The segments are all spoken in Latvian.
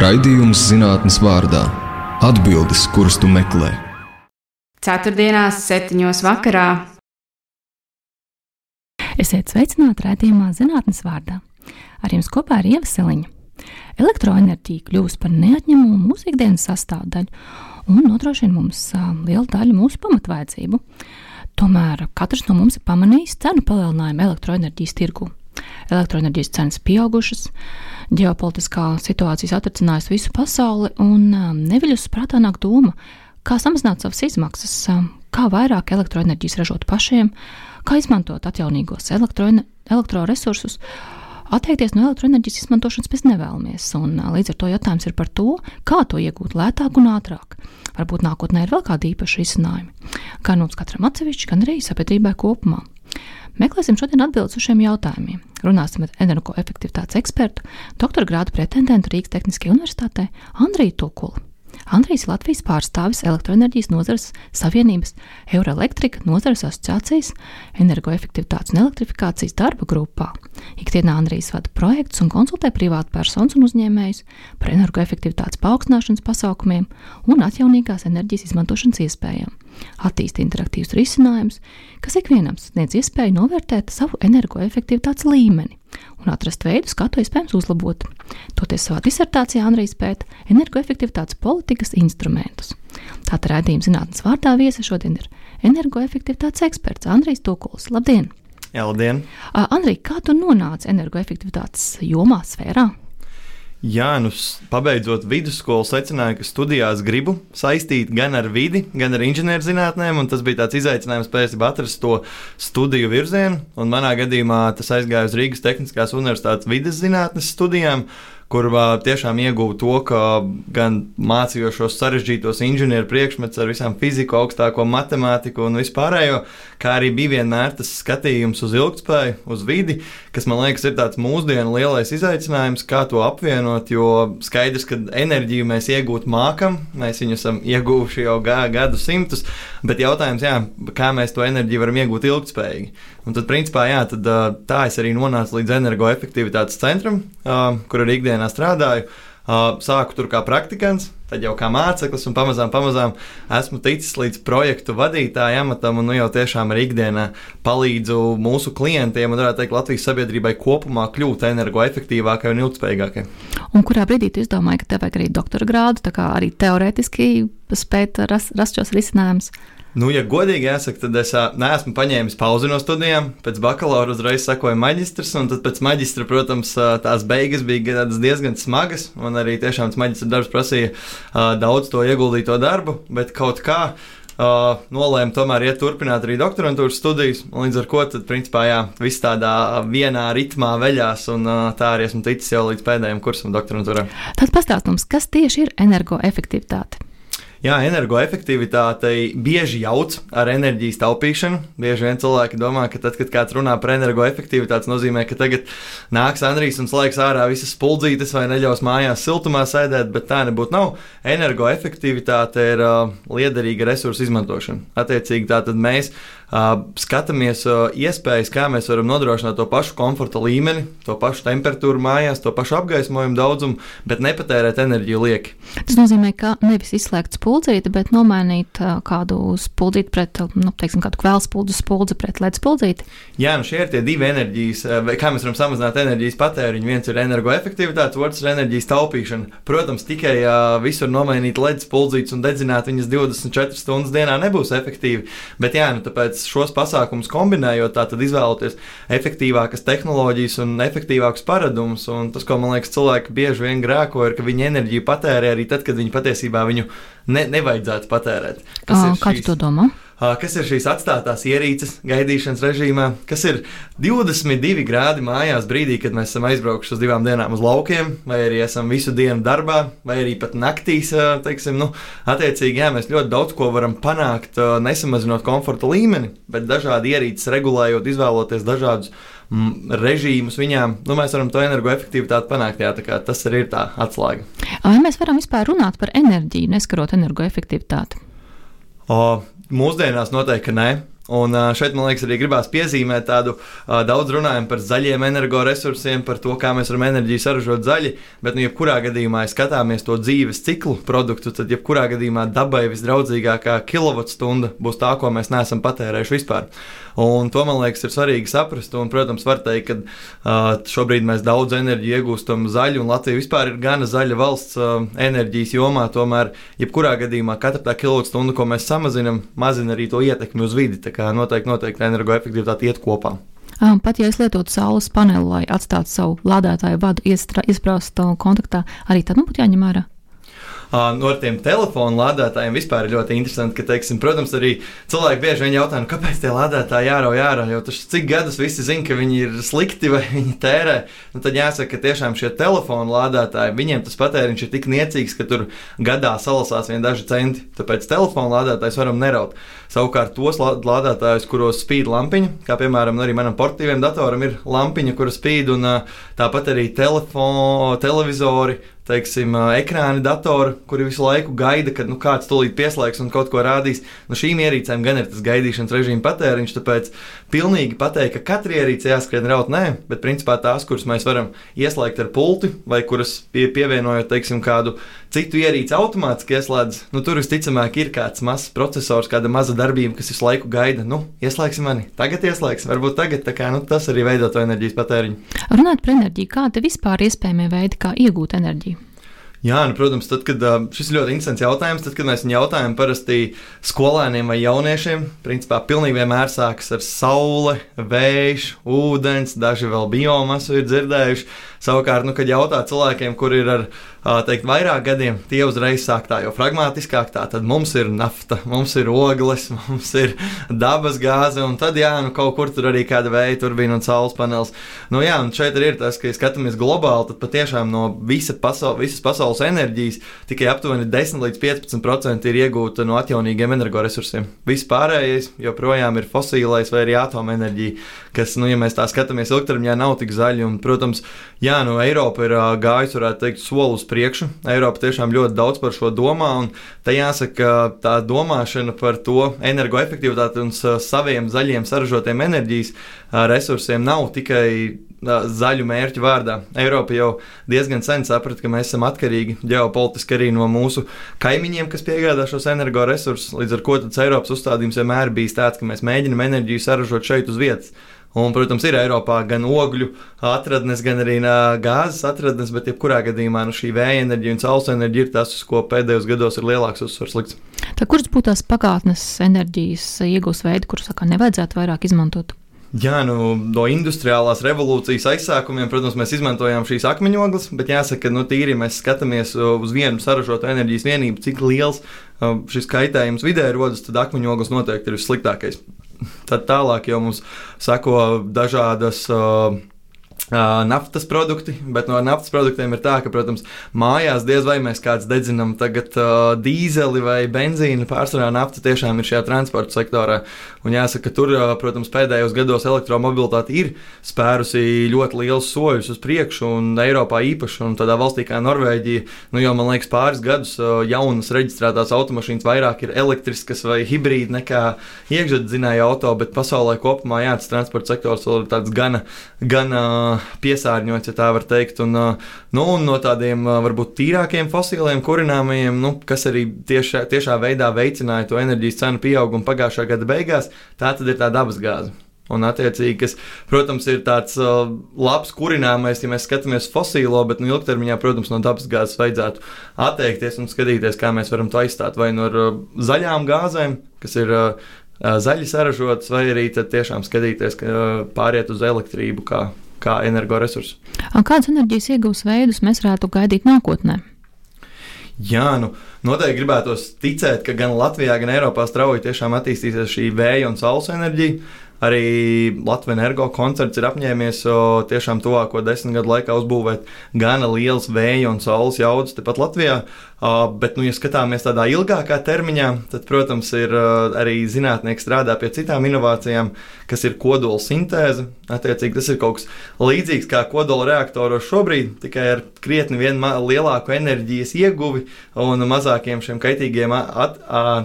Raidījums zinātnes vārdā - atbildes, kuras tu meklē. Ceturtdienās, septiņos vakarā. Esiet sveicināti raidījumā zinātnes vārdā. Ar jums kopā ir Ievaseliņa. Elektroenerģija kļūst par neatņemumu mūsu ikdienas sastāvdaļu un nodrošina mums lielu daļu mūsu pamatvajadzību. Tomēr katrs no mums ir pamanījis cenu palielinājumu elektroenerģijas tirgu. Elektroenerģijas cenas pieaugušas, ģeopolitiskā situācija satricinājusi visu pasauli, un neviļus prātā nāk doma, kā samazināt savas izmaksas, kā vairāk elektroenerģijas ražot pašiem, kā izmantot atjaunīgos elektroresursus. Atteikties no elektroenerģijas izmantošanas mēs nevēlamies, un līdz ar to jautājums ir par to, kā to iegūt lētāk un ātrāk. Varbūt nākotnē ir vēl kādi īpaši risinājumi, gan mums katram atsevišķi, gan arī sabiedrībai kopumā. Meklēsim šodien atbildes uz šiem jautājumiem. Runāsim ar energoefektivitātes ekspertu, doktora grādu pretendentu Rīgas Tehniskajā universitātē Andriju Tukuli. Andrijs ir Latvijas pārstāvis elektroenerģijas nozares savienības Euroelektrika nozares asociācijas energoefektivitātes un elektrifikācijas darba grupā. Ikdienā Andrijs vada projektus un konsultē privātu personas un uzņēmējus par energoefektivitātes paaugstināšanas pasākumiem un atjaunīgās enerģijas izmantošanas iespējām attīsta interaktīvus risinājumus, kas ikvienam sniedz iespēju novērtēt savu energoefektivitātes līmeni un atrast veidus, kā to iespējams uzlabot. Toties savā disertācijā Andrijs pēta energoefektivitātes politikas instrumentus. Tātad redzējuma zinātnes vārdā viesa šodien ir energoefektivitātes eksperts Andrijs Tokuls. Labdien! Jā, labdien! Uh, Andrij, kā tu nonāci energoefektivitātes jomā, sfērā? Jā, nu, pabeidzot vidusskolu, secināju, ka studijās gribu saistīt gan ar vidi, gan ar inženierzinātnēm. Tas bija tāds izaicinājums tam atrast to studiju virzienu. Un manā gadījumā tas aizgāja uz Rīgas Tehniskās Universitātes vidas zinātnes studijām kur tiešām iegūtu to, ka gan mācījos šos sarežģītos inženieru priekšmetus ar visām fiziku, augstāko matemātiku un vispārējo, kā arī bija vienmēr tas skatījums uz ilgspēju, uz vidi, kas man liekas ir tāds mūsdienu lielais izaicinājums, kā to apvienot, jo skaidrs, ka enerģiju mēs iegūt mākam, mēs viņu esam ieguvuši jau gadu simtus, bet jautājums, jā, kā mēs to enerģiju varam iegūt ilgspējīgi. Un tad, principā, jā, tad, tā es arī nonācu līdz energoefektivitātes centram, kur arī ikdienā strādāju. Sāku tur kā praktikants, tad jau kā māceklis, un pamazām, pamazām esmu ticis līdz projektu vadītāja amatam, un nu jau tiešām arī ikdienā palīdzu mūsu klientiem, un varētu teikt, Latvijas sabiedrībai kopumā kļūt energoefektīvākai un ilgspējīgākai. Un kurā brīdī tu izdomāji, ka tev vajag arī doktora grādu, tā kā arī teorētiski spēt rast, rast šos risinājumus? Nu, ja godīgi jāsaka, tad es neesmu paņēmis pauzi no studijām. Pēc bakalaura uzreiz sekoja maģistrs, un pēc maģistra, protams, tās beigas bija diezgan smagas. Man arī tiešām tas maģistra darbs prasīja daudz to ieguldīto darbu, bet kaut kā. Uh, nolēma tomēr iet turpināt arī doktorantūras studijas. Līdz ar to, tad, principā, jā, viss tādā vienā ritmā veļās, un uh, tā arī esmu ticis jau līdz pēdējiem kursam doktorantūrā. Tad pastāstums, kas tieši ir energoefektivitāte? Jā, energoefektivitātei bieži jauc ar enerģijas taupīšanu. Bieži vien cilvēki domā, ka tad, kad kāds runā par energoefektivitāti, tas nozīmē, ka tagad nāks Andrijs un slēgs ārā visas spuldzītes vai neļaus mājās siltumā sēdēt, bet tā nebūtu nav. Energoefektivitāte ir uh, liederīga resursu izmantošana. Attiecīgi, tātad mēs Uh, skatāmies uh, iespējas, kā mēs varam nodrošināt to pašu komforta līmeni, to pašu temperatūru mājās, to pašu apgaismojumu daudzumu, bet nepatērēt enerģiju lieki. Tas nozīmē, ka nevis izslēgt spuldzīti, bet nomainīt uh, kādu spuldzīti pret, nu, teiksim, kādu kvēlspuldu spuldzi pret LED spuldzīti. Jā, nu šie ir tie divi enerģijas, kā mēs varam samazināt enerģijas patēriņu. Viens ir energoefektivitāte, otrs ir enerģijas taupīšana. Protams, tikai ja visur nomainīt LED spuldzītes un dedzināt viņas 24 stundas dienā nebūs efektīvi, bet jā, nu tāpēc tāpēc šos pasākumus kombinējot, tad izvēloties efektīvākas tehnoloģijas un efektīvākus paradumus. Un tas, ko man liekas, cilvēki bieži vien grēko, ir, ka viņi enerģiju patērē arī tad, kad viņi patiesībā viņu ne, nevajadzētu patērēt. Kas oh, kā tu to domā? Kas ir šīs atstātās ierīces gaidīšanas režīmā, kas ir 22 grādi mājās brīdī, kad mēs esam aizbraukuši uz divām dienām uz laukiem, vai arī esam visu dienu darbā, vai arī pat naktīs. Teiksim, nu, attiecīgi, jā, mēs ļoti daudz ko varam panākt, nesamazinot komforta līmeni, bet dažādi ierīces regulējot, izvēloties dažādus režīmus viņām, nu, mēs varam to energoefektivitāti panākt. Jā, tas arī ir tā atslēga. Vai mēs varam vispār runāt par enerģiju, neskarot energoefektivitāti? O, Mūsdienās noteikti nē. Un šeit, man liekas, arī gribās piezīmēt tādu daudz runājumu par zaļiem energoresursiem, par to, kā mēs varam enerģiju saražot zaļi. Bet, nu, jebkurā gadījumā, ja skatāmies to dzīves ciklu produktu, tad, jebkurā gadījumā, dabai visdraudzīgākā kilovatstunda būs tā, ko mēs neesam patērējuši vispār. Un to man liekas, ir svarīgi saprast. Un, protams, var teikt, ka šobrīd mēs daudz enerģiju iegūstam zaļu, un Latvija vispār ir gana zaļa valsts enerģijas jomā. Tomēr, jebkurā gadījumā, katra tā kilovatstunda, ko mēs samazinām, mazina arī to ietekmi uz vidi. Kā noteikti, noteikti energoefektivitāte iet kopā. Pat ja es lietotu saules paneli, lai atstātu savu lādētāju vadu iesprāstu kontaktā, arī tad nu, būtu jāņem vērā. Uh, no tiem telefonu lādētājiem vispār ir ļoti interesanti, ka, teiksim, protams, arī cilvēki bieži vien jautā, nu, kāpēc tie lādētāji jārauj ārā, jo tas cik gadus visi zina, ka viņi ir slikti vai viņi tērē. Nu, tad jāsaka, ka tiešām šie telefonu lādētāji, viņiem tas patēriņš ir tik niecīgs, ka tur gadā salasās vien daži centi. Tāpēc telefonu lādētājus varam neraut. Savukārt tos lādētājus, kuros spīd lampiņa, kā piemēram arī manam portīviem datoram ir lampiņa, kura spīd, un tāpat arī telefoni, televizori teiksim, ekrāni, datori, kuri visu laiku gaida, kad nu, kāds tūlīt pieslēgs un kaut ko rādīs. Nu, šīm ierīcēm gan ir tas gaidīšanas režīma patēriņš, tāpēc pilnīgi pateikt, ka katra ierīce jāskrien raut, nē, bet principā tās, kuras mēs varam ieslēgt ar pulti vai kuras pie, pievienojot, teiksim, kādu citu ierīci automātiski ieslēdz, nu, tur visticamāk ir kāds mazs processors, kāda maza darbība, kas visu laiku gaida. Nu, ieslēgsim mani, tagad ieslēgsim, varbūt tagad, kā nu, tas arī veido to enerģijas patēriņu. Runāt par enerģiju, kāda vispār iespējamie veidi, kā iegūt enerģiju? Jā, nu, protams, tad, kad šis ir ļoti interesants jautājums, tad, kad mēs viņu jautājam parasti skolēniem vai jauniešiem, principā pilnīgi vienmēr sākas ar saule, vējš, ūdens, daži vēl biomasu ir dzirdējuši. Savukārt, nu, kad jautā cilvēkiem, kur ir ar teikt, vairāk gadiem, tie uzreiz sāk tā jau pragmatiskāk. Tā tad mums ir nafta, mums ir ogles, mums ir dabas gāze, un tad, jā, nu, kaut kur tur arī kāda vēja turbīna un saules panelis. Nu, jā, un šeit ir tas, ka, ja skatāmies globāli, tad patiešām no visa pasaul, visas pasaules enerģijas tikai aptuveni 10 līdz 15% ir iegūta no atjaunīgiem energoresursiem. Viss pārējais joprojām ir fosilais vai arī atomenerģija, kas, nu, ja mēs tā skatāmies ilgtermiņā, nav tik zaļi. Un, protams, jā, nu, Eiropa ir gājusi, varētu teikt, soli uz priekšu. Eiropa tiešām ļoti daudz par šo domā, un te jāsaka, tā domāšana par to energoefektivitāti un saviem zaļiem saražotiem enerģijas resursiem nav tikai zaļu mērķu vārdā. Eiropa jau diezgan sen saprata, ka mēs esam atkarīgi ģeopolitiski arī no mūsu kaimiņiem, kas piegādā šos energoresursus. Līdz ar to Eiropas uzstādījums vienmēr bijis tāds, ka mēs mēģinām enerģiju saražot šeit uz vietas. Un, protams, ir Eiropā gan ogļu atradnes, gan arī gāzes atradnes, bet jebkurā gadījumā nu, šī vēja enerģija un saules enerģija ir tas, uz ko pēdējos gados ir lielāks uzsvars likts. Tā, kuras būtu tās pagātnes enerģijas iegūs veidi, kurus nevajadzētu vairāk izmantot? Jā, nu, no industriālās revolūcijas aizsākumiem, protams, mēs izmantojām šīs akmeņogles, bet jāsaka, ka nu, tīri mēs skatāmies uz vienu saražotu enerģijas vienību, cik liels šis kaitējums vidē rodas, tad akmeņogles noteikti ir vissliktākais. Tad tālāk jau mums sako dažādas. Uh, naftas produkti, bet no naftas produktiem ir tā, ka, protams, mājās diez vai mēs kāds dedzinām tagad uh, dīzeli vai benzīnu. Pārsvarā nafta tiešām ir šajā transporta sektorā. Un jāsaka, ka tur, uh, protams, pēdējos gados elektromobilitāte ir spērusi ļoti liels soļus uz priekšu, un Eiropā īpaši, un tādā valstī kā Norvēģija, nu jau man liekas, pāris gadus uh, jaunas reģistrētās automašīnas vairāk ir elektriskas vai hibrīdi nekā iekšzemes auto, bet pasaulē kopumā jā, tas transporta sektors vēl ir tāds gana, gana piesārņots, ja tā var teikt. Un, nu, un no tādiem varbūt tīrākiem fosiliem kurināmajiem, nu, kas arī tiešā, tiešā veidā veicināja to enerģijas cenu pieaugumu pagājušā gada beigās, tā tad ir tā dabasgāze. Un, attiecīgi, kas, protams, ir tāds uh, labs kurināmais, ja mēs skatāmies fosilo, bet nu, ilgtermiņā, protams, no dabasgāzes vajadzētu atteikties un skatīties, kā mēs varam to aizstāt vai no uh, zaļām gāzēm, kas ir uh, zaļi saražotas, vai arī tiešām skatīties, ka uh, pāriet uz elektrību kā kā energoresursu. Kādas enerģijas iegūs veidus mēs varētu gaidīt nākotnē? Jā, nu, noteikti gribētos ticēt, ka gan Latvijā, gan Eiropā strauji tiešām attīstīsies šī vēja un saules enerģija. Arī Latvijas energo koncerts ir apņēmies tiešām tuvāko desmit gadu laikā uzbūvēt gana liels vēja un saules jaudas tepat Latvijā. Uh, bet, nu, ja skatāmies tādā ilgākā termiņā, tad, protams, ir uh, arī zinātnieki strādā pie citām inovācijām, kas ir kodola sintēze. Attiecīgi, tas ir kaut kas līdzīgs kā kodola reaktoros šobrīd, tikai ar krietni lielāku enerģijas ieguvi un mazākiem šiem kaitīgiem, at,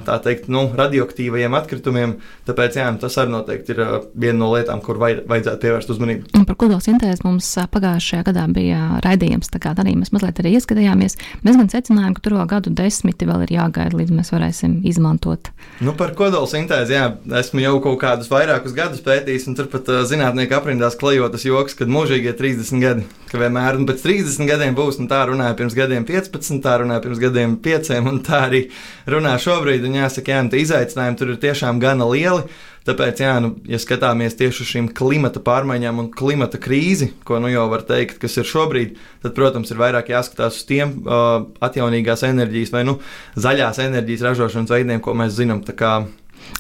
tā teikt, nu, radioaktīvajiem atkritumiem. Tāpēc, jā, nu, tas arī noteikti ir viena no lietām, kur vaj, vajadzētu pievērst uzmanību. Un par kodola sintēzi mums pagājušajā gadā bija raidījums, tā kā arī mēs mazliet arī ieskatījāmies. Mēs gan secinājām, ka tur vēl gadu desmiti vēl ir jāgaida, līdz mēs varēsim izmantot. Nu, par kodola sintēzi, jā, esmu jau kaut kādus vairākus gadus pētījis, un turpat uh, zinātnieki aprindās klejotas joks, kad mūžīgie 30 gadi, ka vienmēr, un pēc 30 gadiem būs, un tā runāja pirms gadiem 15, tā runāja pirms gadiem 5, un tā arī runā šobrīd, un jāsaka, jā, un izaicinājumi tur ir tiešām gana lieli. Tāpēc, jā, nu, ja skatāmies tieši uz šīm klimata pārmaiņām un klimata krīzi, ko nu jau var teikt, kas ir šobrīd, tad, protams, ir vairāk jāskatās uz tiem uh, atjaunīgās enerģijas vai nu, zaļās enerģijas ražošanas veidiem, ko mēs zinām. Kā,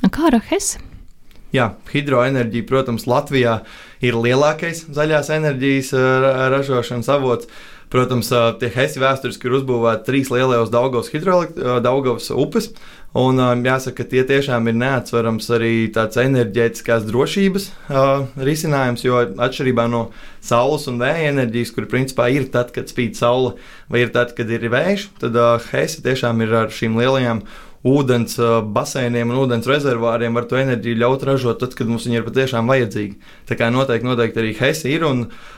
kā ar HES? Jā, hidroenerģija, protams, Latvijā ir lielākais zaļās enerģijas uh, ražošanas avots. Protams, uh, tie hesi vēsturiski ir uzbūvēti trīs lielajos Daugavas, uh, Daugavas upes. Un um, jāsaka, ka tie tiešām ir neatsverams arī tāds enerģētiskās drošības uh, risinājums, jo atšķirībā no saules un vēja enerģijas, kur principā ir tad, kad spīd saule, vai ir tad, kad ir vējš, tad uh, Heisa tiešām ir ar šīm lielajām ūdens baseiniem un ūdens rezervāriem var to enerģiju ļaut ražot, tad, kad mums viņa ir patiešām vajadzīga. Tā kā noteikti, noteikti arī Hesi ir.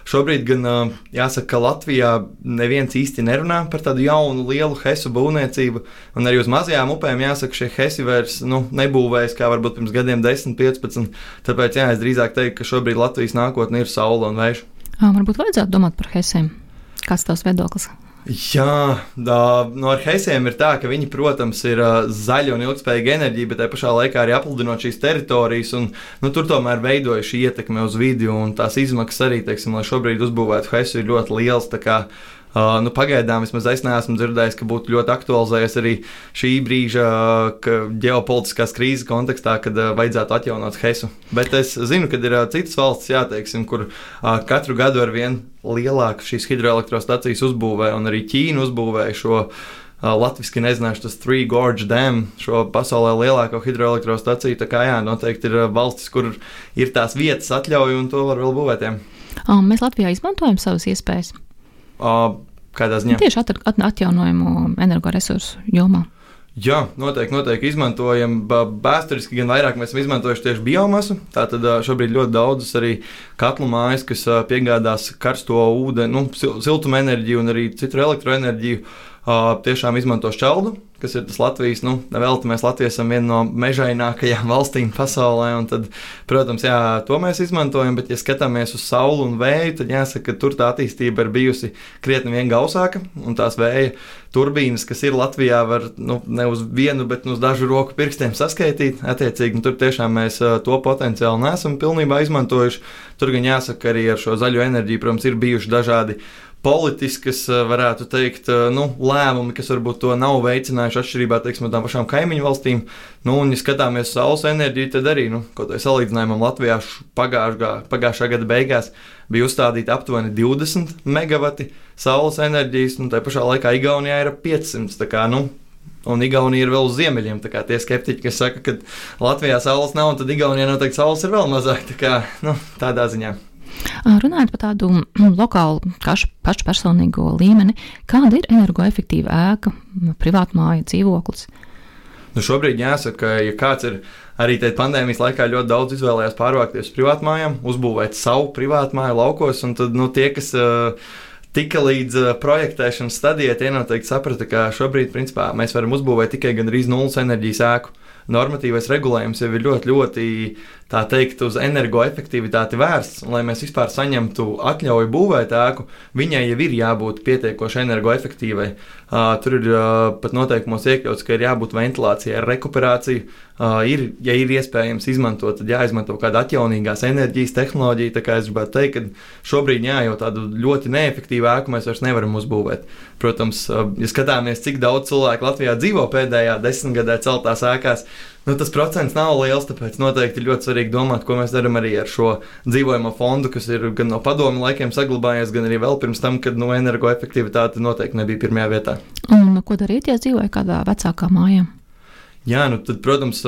Šobrīd gan jāsaka, ka Latvijā neviens īsti nerunā par tādu jaunu, lielu Hesu būvniecību. Un arī uz mazajām upēm jāsaka, šie Hesi vairs nu, nebūvējas kā varbūt pirms gadiem 10, 15. Tāpēc jā, es drīzāk teiktu, ka šobrīd Latvijas nākotne ir saule un vējš. Varbūt vajadzētu domāt par Hesiem. Kāds tavs viedoklis? Jā, tā, no ar heisiem ir tā, ka viņi, protams, ir zaļa un ilgspējīga enerģija, bet tajā pašā laikā arī apludinot šīs teritorijas. Un, nu, tur tomēr veidojas šī ietekme uz vidi un tās izmaksas arī, teiksim, lai šobrīd uzbūvētu heisu, ir ļoti liels. Uh, nu, pagaidām vismaz es neesmu dzirdējis, ka būtu ļoti aktualizējies arī šī brīža uh, ģeopolitiskās krīzes kontekstā, kad uh, vajadzētu atjaunot Hesu. Bet es zinu, ka ir uh, citas valsts, jāteiksim, kur uh, katru gadu ar vien lielāku šīs hidroelektrostacijas uzbūvē, un arī Ķīna uzbūvēja šo. Uh, Latvijasiski nezināšu, tas Three Gorge Dam, šo pasaulē lielāko hidroelektrostaciju. Tā kā jā, noteikti ir uh, valstis, kur ir tās vietas atļauju, un to var vēl būvēt. Um, mēs Latvijā izmantojam savas iespējas. Kādā ziņā? Tieši at atjaunojumu energoresursu jomā. Jā, noteikti, noteikti izmantojam. Vēsturiski gan vairāk mēs esam izmantojuši tieši biomasu. Tātad šobrīd ļoti daudzas arī katlu mājas, kas piegādās karsto ūdeni, nu, siltumenerģiju un arī citu elektroenerģiju tiešām izmanto šķeldu, kas ir tas Latvijas, nu, nevelti mēs Latvijas esam viena no mežainākajām valstīm pasaulē, un tad, protams, jā, to mēs izmantojam, bet, ja skatāmies uz sauli un vēju, tad jāsaka, ka tur tā attīstība ir bijusi krietni vien gausāka, un tās vēja turbīnas, kas ir Latvijā, var nu, ne uz vienu, bet nu, uz dažu roku pirkstiem saskaitīt, attiecīgi, tur tiešām mēs to potenciāli neesam pilnībā izmantojuši. Tur gan jāsaka, arī ar šo zaļo enerģiju, protams, ir bijuši dažādi politiskas, eh, varētu teikt, eh, nu, lēmumi, kas varbūt to nav veicinājuši atšķirībā teiksim, no tām pašām kaimiņu valstīm. Nu, un, ja skatāmies uz saules enerģiju, tad arī, nu, kaut kādā salīdzinājumā Latvijā pagājušā, pagājušā gada beigās bija uzstādīti aptuveni 20 megawati saules enerģijas, un tā pašā laikā Igaunijā ir ap 500. Kā, nu, Un Igaunija ir vēl uz ziemeļiem. Tie skeptiķi, kas saka, ka Latvijā saules nav, un tad Igaunijā noteikti saules ir vēl mazāk. Tā kā, nu, tādā ziņā. Runājot par tādu lokālu, pašpersonīgo līmeni, kāda ir energoefektīva ēka, privātmāja, dzīvoklis? Nu šobrīd jāsaka, ja kāds ir arī pandēmijas laikā ļoti daudz izvēlējās pārvākties uz privātmājām, uzbūvēt savu privātmāju laukos, un tad nu, tie, kas uh, tika līdz uh, projektēšanas stadijai, tie noteikti saprata, ka šobrīd principā, mēs varam uzbūvēt tikai gandrīz nulles enerģijas ēku normatīvais regulējums jau ir ļoti, ļoti tā teikt, uz energoefektivitāti vērsts. Un, lai mēs vispār saņemtu atļauju būvēt ēku, viņai jau ir jābūt pietiekoši energoefektīvai. Uh, tur ir uh, pat noteikumos iekļauts, ka ir jābūt ventilācijai ar rekuperāciju, Uh, ir, ja ir iespējams izmantot, tad jāizmanto kāda atjaunīgās enerģijas tehnoloģija. Tā kā es gribētu teikt, ka šobrīd jā, jau tādu ļoti neefektīvu ēku mēs vairs nevaram uzbūvēt. Protams, uh, ja skatāmies, cik daudz cilvēku Latvijā dzīvo pēdējā desmitgadē celtās ēkās, nu, tas procents nav liels. Tāpēc noteikti ir ļoti svarīgi domāt, ko mēs darām arī ar šo dzīvojamo fondu, kas ir gan no padomu laikiem saglabājies, gan arī vēl pirms tam, kad no energoefektivitāte noteikti nebija pirmajā vietā. Un ko darīt, ja dzīvoja kādā vecākā mājā? Jā, nu tad, protams,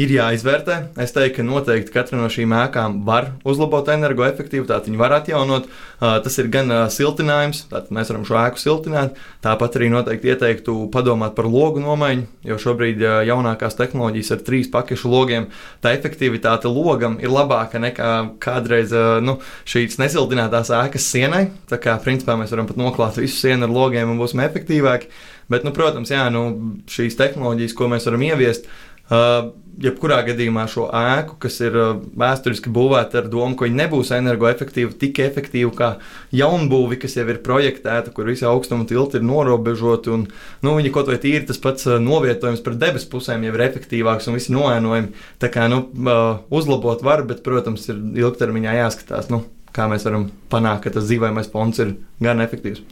ir jāizvērtē. Es teiktu, ka noteikti katra no šīm ēkām var uzlabot energoefektivitāti, viņi var atjaunot. Tas ir gan siltinājums, tātad mēs varam šo ēku siltināt. Tāpat arī noteikti ieteiktu padomāt par logu nomaiņu, jo šobrīd jaunākās tehnoloģijas ar trīs pakešu logiem, tā efektivitāte logam ir labāka nekā kādreiz nu, šīs nesiltinātās ēkas sienai. Tā kā principā mēs varam pat noklāt visu sienu ar logiem un būsim efektīvāki. Bet, nu, protams, jā, nu, šīs tehnoloģijas, ko mēs varam ieviest, uh, jebkurā gadījumā šo ēku, kas ir uh, vēsturiski būvēta ar domu, ka viņi nebūs energoefektīvi, tik efektīvi kā jaunbūvi, kas jau ir projektēta, kur visi augstuma tilti ir norobežoti. Un, nu, viņi kaut vai tīri tas pats uh, novietojums par debesu pusēm jau ir efektīvāks un visi noēnojumi. Tā kā nu, uh, uzlabot var, bet, protams, ir ilgtermiņā jāskatās. Nu, kā mēs varam panākt, ka tas dzīvojamais fonds ir gan efektīvs.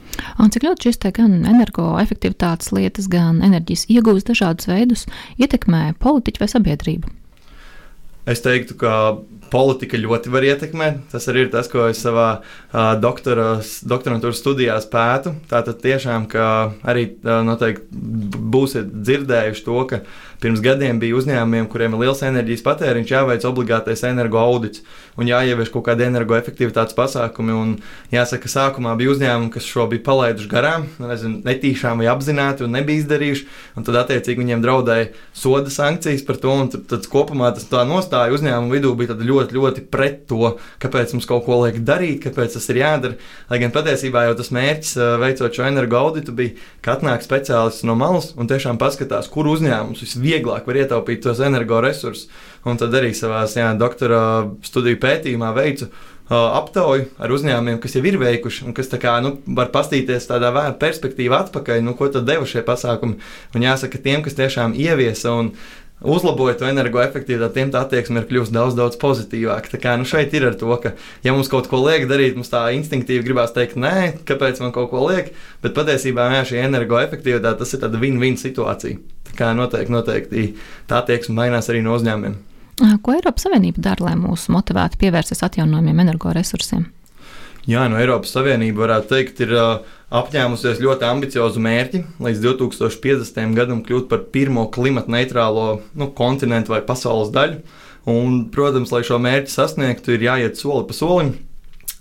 Un cik ļoti šis gan energoefektivitātes lietas, gan enerģijas iegūst dažādus veidus ietekmē politiķu vai sabiedrību? Es teiktu, ka politika ļoti var ietekmēt. Tas arī ir tas, ko es savā uh, doktorantūras studijās pētu. Tātad tiešām, ka arī uh, noteikti būsiet dzirdējuši to, ka pirms gadiem bija uzņēmumiem, kuriem ir liels enerģijas patēriņš, jāveic obligātais energo audits un jāievieš kaut kādi energoefektivitātes pasākumi. Un jāsaka, sākumā bija uzņēmumi, kas šo bija palaiduši garām, nezinu, netīšām vai apzināti un nebija izdarījuši. Un tad, attiecīgi, viņiem draudēja soda sankcijas par to. Tad, tad kopumā tas tā nostāja uzņēmumu vidū bija ļoti, ļoti pret to, kāpēc mums kaut ko liek darīt, kāpēc tas ir jādara. Lai gan patiesībā jau tas mērķis, veicot šo energo auditu, bija, ka atnāk speciālists no malas un tiešām paskatās, kur uzņēmums visvieglāk var ietaupīt tos energoresursus. Un tad arī savā doktora studiju pētījumā veicu aptauju ar uzņēmumiem, kas jau ir veikuši, un kas kā, nu, var paskatīties tādā vērā perspektīvā atpakaļ, nu, ko tad deva šie pasākumi. Un jāsaka, tiem, kas tiešām ieviesa un uzlaboja to energoefektivitāti, tiem tā attieksme ir kļuvusi daudz, daudz pozitīvāka. Tā kā nu, šeit ir ar to, ka, ja mums kaut ko liek darīt, mums tā instinktīvi gribās teikt, nē, kāpēc man kaut ko liek, bet patiesībā jā, šī energoefektivitāte tas ir tāda win-win situācija. Tā kā noteikti, noteikti tā attieksme mainās arī no uzņēmumiem. Ko Eiropas Savienība dara, lai mūs motivētu pievērsties atjaunojumiem energoresursiem? Jā, no Eiropas Savienība varētu teikt, ir apņēmusies ļoti ambiciozu mērķi līdz 2050. gadam kļūt par pirmo klimata neitrālo nu, kontinentu vai pasaules daļu. Un, protams, lai šo mērķi sasniegtu, ir jāiet soli pa solim.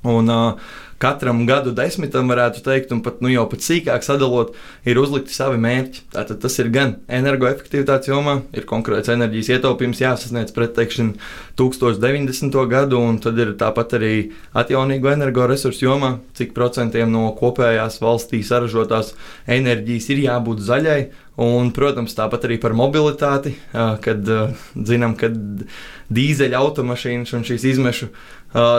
Un, uh, katram gadu desmitam, varētu teikt, un pat, nu, jau pat sīkāk sadalot, ir uzlikti savi mērķi. Tātad tas ir gan energoefektivitātes jomā, ir konkrēts enerģijas ietaupījums jāsasniedz pret teikšanu 1090. gadu, un tad ir tāpat arī atjaunīgo energoresursu jomā, cik procentiem no kopējās valstī saražotās enerģijas ir jābūt zaļai. Un, protams, tāpat arī par mobilitāti, kad zinām, ka dīzeļa automašīnas un šīs izmešu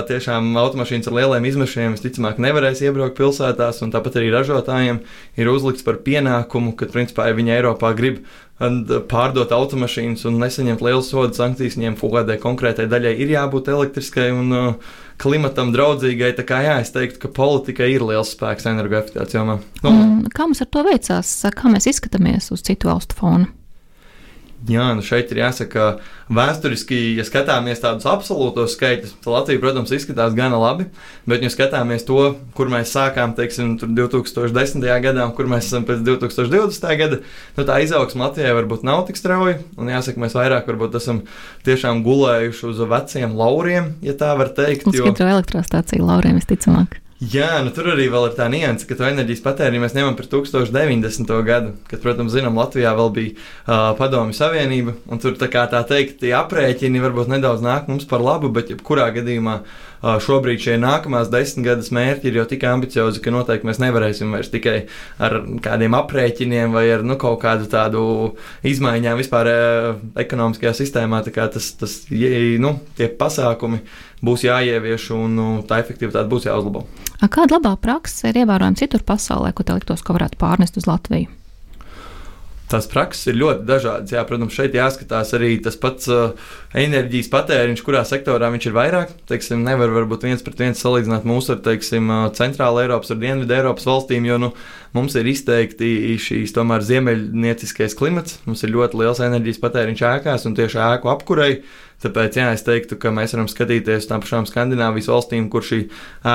tiešām automašīnas ar lieliem izmešiem visticamāk nevarēs iebraukt pilsētās, un tāpat arī ražotājiem ir uzlikts par pienākumu, ka, principā, ja viņi Eiropā grib pārdot automašīnas un nesaņemt lielu sodu sankcijas, viņiem kaut kādai konkrētai daļai ir jābūt elektriskai un uh, klimatam draudzīgai. Tā kā jā, es teiktu, ka politika ir liels spēks energoefektivitātes jomā. Nu, kā mums ar to veicās? Kā mēs izskatāmies uz citu valstu fonu? Jā, nu šeit ir jāsaka, vēsturiski, ja skatāmies tādus absolūtos skaitļus, tad Latvija, protams, izskatās gana labi. Bet, ja skatāmies to, kur mēs sākām, teiksim, 2010. gadā, un kur mēs esam pēc 2020. gada, nu, tā izaugsme Latvijai varbūt nav tik strauja. Un jāsaka, mēs vairāk varbūt esam tiešām gulējuši uz veciem lauriem, ja tā var teikt. Uz jo... hidroelektrostāciju lauriem visticamāk. Jā, nu tur arī ir tā nianse, ka to enerģijas patēriņu mēs ņemam par 1090. gadu, kad, protams, zinām, Latvijā vēl bija uh, Padomju Savienība, un tur tā kā tā teikt, tie aprēķini varbūt nedaudz nāk mums par labu, bet jebkurā gadījumā uh, šobrīd šie nākamās desmitgades mērķi ir jau tik ambiciozi, ka noteikti mēs nevarēsim vairs tikai ar kādiem aprēķiniem vai ar nu, kaut kādu tādu izmaiņām vispār uh, ekonomiskajā sistēmā. Tas, tas, nu, tie pasākumi būs jāievieš un tā efektivitāte būs jāuzlabo. Kāda labā praksa ir ievērojama citur pasaulē, ko te liktos, ka varētu pārnest uz Latviju? Tās prakses ir ļoti dažādas. Jā, protams, šeit jāskatās arī tas pats uh, enerģijas patēriņš, kurā sektorā viņš ir vairāk. Teiksim, nevar varbūt viens pret viens salīdzināt mūsu ar teiksim, uh, Centrāla Eiropas un Dienvidu Eiropas valstīm, jo nu, mums ir izteikti šīs tomēr ziemeļnieciskais klimats. Mums ir ļoti liels enerģijas patēriņš ēkās un tieši ēku apkurei. Tāpēc jā, es teiktu, ka mēs varam skatīties uz tām pašām Skandināvijas valstīm, kur šī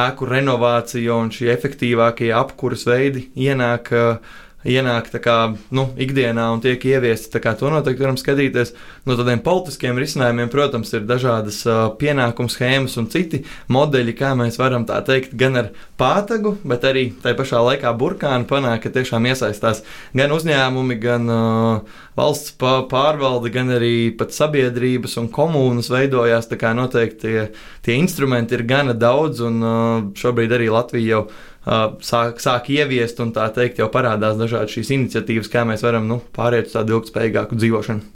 ēku renovācija un šie efektīvākie apkuras veidi ienāk. Uh, ienāk kā, nu, ikdienā un tiek ieviesti. To noteikti varam skatīties. No tādiem politiskiem risinājumiem, protams, ir dažādas uh, pienākumu schēmas un citi modeļi, kā mēs varam tā teikt, gan ar pātagu, bet arī tajā pašā laikā burkānu panākt, ka tiešām iesaistās gan uzņēmumi, gan uh, valsts pārvalde, gan arī pat sabiedrības un komunas veidojās. Tā kā noteikti tie, tie instrumenti ir gana daudz, un uh, šobrīd arī Latvija jau sāk, sāk ieviest, un tā teikt, jau parādās dažādas šīs iniciatīvas, kā mēs varam nu, pāriet uz tādu ilgspējīgāku dzīvošanu.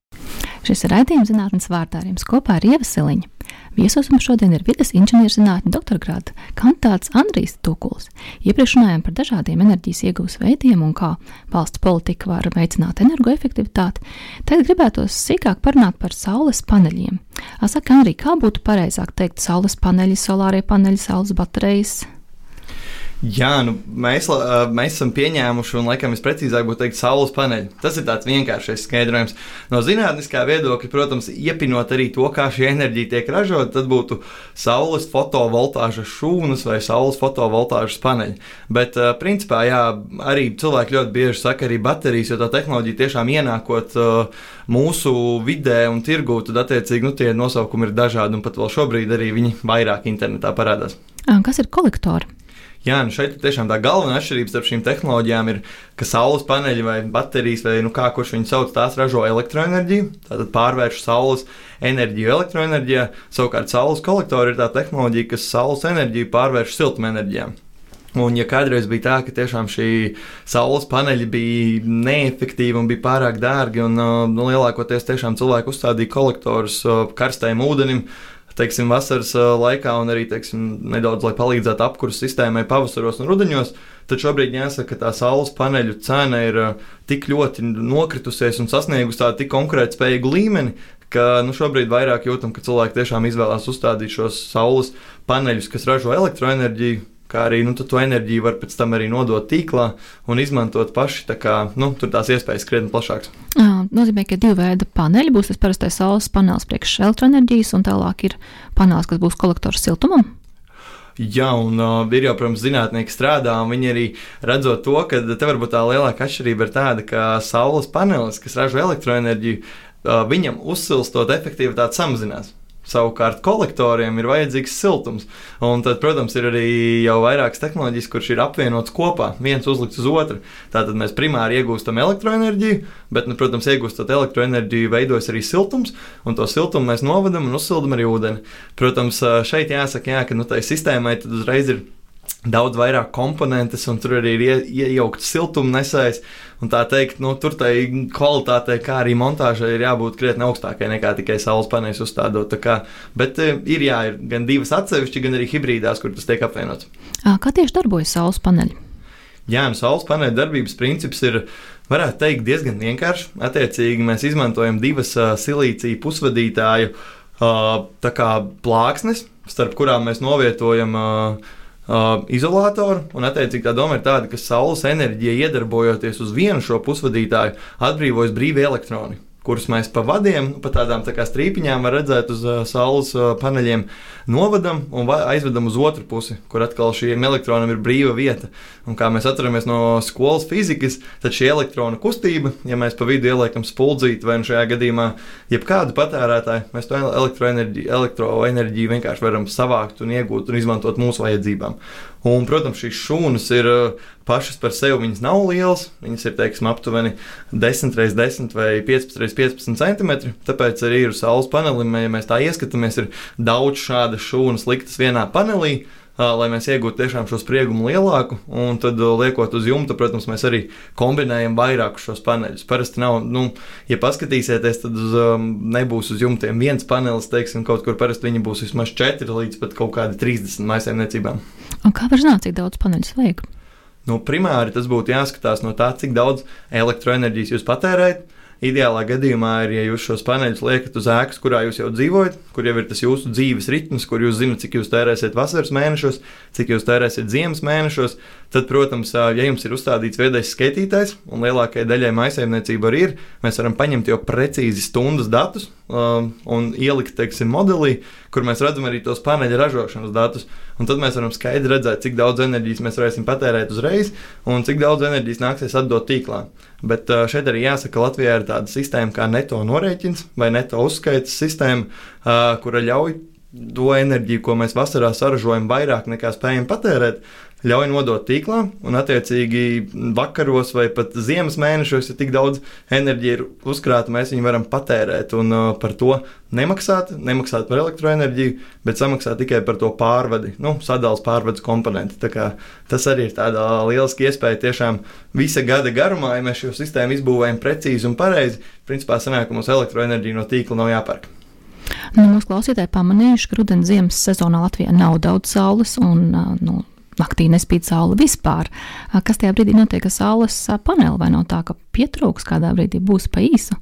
Šis ir raidījums zinātnes vārdā ar jums kopā ar Ieva Siliņu. Viesos mums šodien ir vidas inženierzinātņu doktorgrāta kandidāts Andrijs Tukuls. Iepriekš runājām par dažādiem enerģijas iegūs veidiem un kā valsts politika var veicināt energoefektivitāti. Tagad gribētos sīkāk parunāt par saules paneļiem. Saka, Andrija, kā būtu pareizāk teikt saules paneļi, solārie paneļi, saules baterijas? Jā, nu, mēs, mēs esam pieņēmuši, un laikam visprecīzāk būtu teikt, saules paneļi. Tas ir tāds vienkāršs skaidrojums. No zinātniskā viedokļa, protams, iepinot arī to, kā šī enerģija tiek ražota, tad būtu saules fotovoltāžas šūnas vai saules fotovoltāžas paneļi. Bet, principā, jā, arī cilvēki ļoti bieži saka, arī baterijas, jo tā tehnoloģija tiešām ienākot mūsu vidē un tirgū, tad attiecīgi nu, tie nosaukumi ir dažādi, un pat vēl šobrīd arī viņi vairāk internetā parādās. Kas ir kolektori? Jā, nu šeit tiešām tā galvenā atšķirība starp šīm tehnoloģijām ir, ka saules paneļi vai baterijas, vai nu kā kurš viņu sauc, tās ražo elektroenerģiju, tātad pārvērš saules enerģiju elektroenerģijā. Savukārt saules kolektori ir tā tehnoloģija, kas saules enerģiju pārvērš siltumenerģijā. Un, ja kādreiz bija tā, ka tiešām šī saules paneļi bija neefektīvi un bija pārāk dārgi, un nu, lielākoties tiešām cilvēki uzstādīja kolektorus karstajam ūdenim, teiksim, vasaras laikā, un arī teiksim, nedaudz, lai palīdzētu apkurses sistēmai pavasaros un rudenos. Tad šobrīd jāsaka, ka tā saules paneļu cena ir tik ļoti nokritusies un sasniegusi tādu tik konkurētspējīgu līmeni, ka nu, šobrīd vairāk jūtam, ka cilvēki tiešām izvēlās uzstādīt šos saules paneļus, kas ražo elektroenerģiju kā arī nu, to enerģiju var pēc tam arī nodot tīklā un izmantot paši. Tā kā, nu, tur tās iespējas krietni plašākas. Jā, nozīmē, ka ir divi veidi paneļi. Būs tas parastais saules panelis priekš elektroenerģijas, un tālāk ir panelis, kas būs kolektors siltumam. Jā, un uh, ir jau, protams, zinātnieki strādā, un viņi arī redzot to, ka te varbūt tā lielākā atšķirība ir tāda, ka saules panelis, kas ražo elektroenerģiju, uh, viņam uzsilstot efektivitāte samazinās. Savukārt kolektoriem ir vajadzīgs siltums. Un tad, protams, ir arī jau vairākas tehnoloģijas, kuras ir apvienotas kopā, viens uzlikts uz otru. Tātad mēs primāri iegūstam elektroenerģiju, bet, nu, protams, iegūstot elektroenerģiju, veidojas arī siltums, un to siltumu mēs novadam un uzsildam arī ūdeni. Protams, šeit jāsaka, jā, ka nu, tai sistēmai uzreiz ir daudz vairāk komponentes, un tur arī ir iejaukts siltumnesējs. Tā teikt, nu, tur tai kvalitātei, kā arī montāžai, ir jābūt krietni augstākai nekā tikai saules paneļus uzstādot. Kā, bet e, ir, jā, ir gan divas atsevišķas, gan arī hibrīdās, kur tas tiek apvienots. Kā tieši darbojas saules paneļi? Jā, nu, saules paneļa darbības princips ir, varētu teikt, diezgan vienkāršs. Attiecīgi, mēs izmantojam divas uh, silīcija pusvadītāju uh, plāksnes, starp kurām mēs novietojam uh, uh, izolātoru. Un, attiecīgi, tā doma ir tāda, ka saules enerģija iedarbojoties uz vienu šo pusvadītāju, atbrīvojas brīvi elektroni kurus mēs pa vadiem, nu, pa tādām tā strīpiņām var redzēt uz uh, saules uh, paneļiem, novadam un aizvedam uz otru pusi, kur atkal šiem elektronam ir brīva vieta. Un kā mēs atceramies no skolas fizikas, tad šī elektrona kustība, ja mēs pa vidu ieliekam spuldzīti vai nu šajā gadījumā jebkādu patērētāju, mēs to elektroenerģiju, elektroenerģiju vienkārši varam savākt un iegūt un izmantot mūsu vajadzībām. Un, protams, šīs šūnas ir uh, pašas par sevi, viņas nav lielas. Viņas ir teiksim, aptuveni 10 x 10 vai 15 x 15 cm. Tāpēc arī ir saules panelim, ja mēs tā ieskatāmies, ir daudz šādas šūnas liktas vienā panelī. Uh, lai mēs iegūtu tiešām šo spriegumu lielāku, un tad uh, liekot uz jumta, protams, mēs arī kombinējam vairākus šos paneļus. Parasti nav, nu, ja paskatīsieties, tad uz, um, nebūs uz jumtiem viens panelis, teiksim, kaut kur parasti viņi būs vismaz 4 līdz pat kaut kādi 30 maisaimniecībām. Un kā var zināt, cik daudz paneļus vajag? Nu, primāri tas būtu jāskatās no tā, cik daudz elektroenerģijas jūs patērējat Ideālā gadījumā ir, ja jūs šos paneļus liekat uz ēkas, kurā jūs jau dzīvojat, kur jau ir tas jūsu dzīves ritms, kur jūs zinat, cik jūs tērēsiet vasaras mēnešos, cik jūs tērēsiet ziemas mēnešos. Tad, protams, ja jums ir uzstādīts viedais skaitītājs, un lielākajai daļai maisaimniecība arī ir, mēs varam paņemt jau precīzi stundas datus un ielikt, teiksim, modelī, kur mēs redzam arī tos paneļa ražošanas datus. Un tad mēs varam skaidri redzēt, cik daudz enerģijas mēs varēsim patērēt uzreiz un cik daudz enerģijas nāksies atdot tīklā. Bet šeit arī jāsaka, ka Latvijā ir tāda sistēma kā neto norēķins vai neto uzskaitas sistēma, kura ļauj to enerģiju, ko mēs vasarā saražojam, vairāk nekā spējam patērēt, ļauj nodot tīklā, un attiecīgi vakaros vai pat ziemas mēnešos, ja tik daudz enerģija ir uzkrāta, mēs viņu varam patērēt un uh, par to nemaksāt, nemaksāt par elektroenerģiju, bet samaksāt tikai par to pārvadi, nu, sadalījuma pārvades komponenti. Tas arī ir tāds liels iespēja tiešām visa gada garumā, ja mēs šo sistēmu izbūvējam precīzi un pareizi, principā sanāk, ka mums elektroenerģija no tīkla nav jāpērk. Nu, mūsu klausītāji pamanījuši, ka rudens ziemas sezonā Latvijā nav daudz saules un nu, naktī nespīd saule vispār. Kas tajā brīdī notiek ar saules paneli? Vai nav tā, ka pietrūks kādā brīdī būs pa īsu?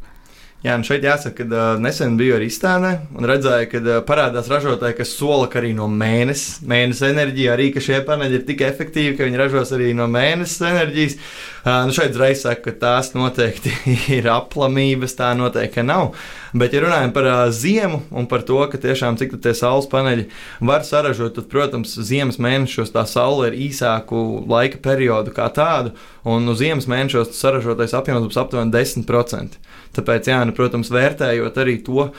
Jā, nu šeit jāsaka, ka uh, nesen biju arī izstādē un redzēju, ka uh, parādās ražotāji, kas sola, ka arī no mēnesis, mēnesis enerģija, arī ka šie paneļi ir tik efektīvi, ka viņi ražos arī no mēnesis enerģijas. Uh, nu šeit uzreiz saka, ka tās noteikti ir aplamības, tā noteikti nav. Bet, ja runājam par uh, ziemu un par to, ka tiešām cik tie saules paneļi var saražot, tad, protams, ziemas mēnešos tā saule ir īsāku laika periodu kā tādu, un uz ziemas mēnešos saražotais apjoms būs aptuveni 10%. Tāpēc, jā, nu, protams, vērtējot arī to,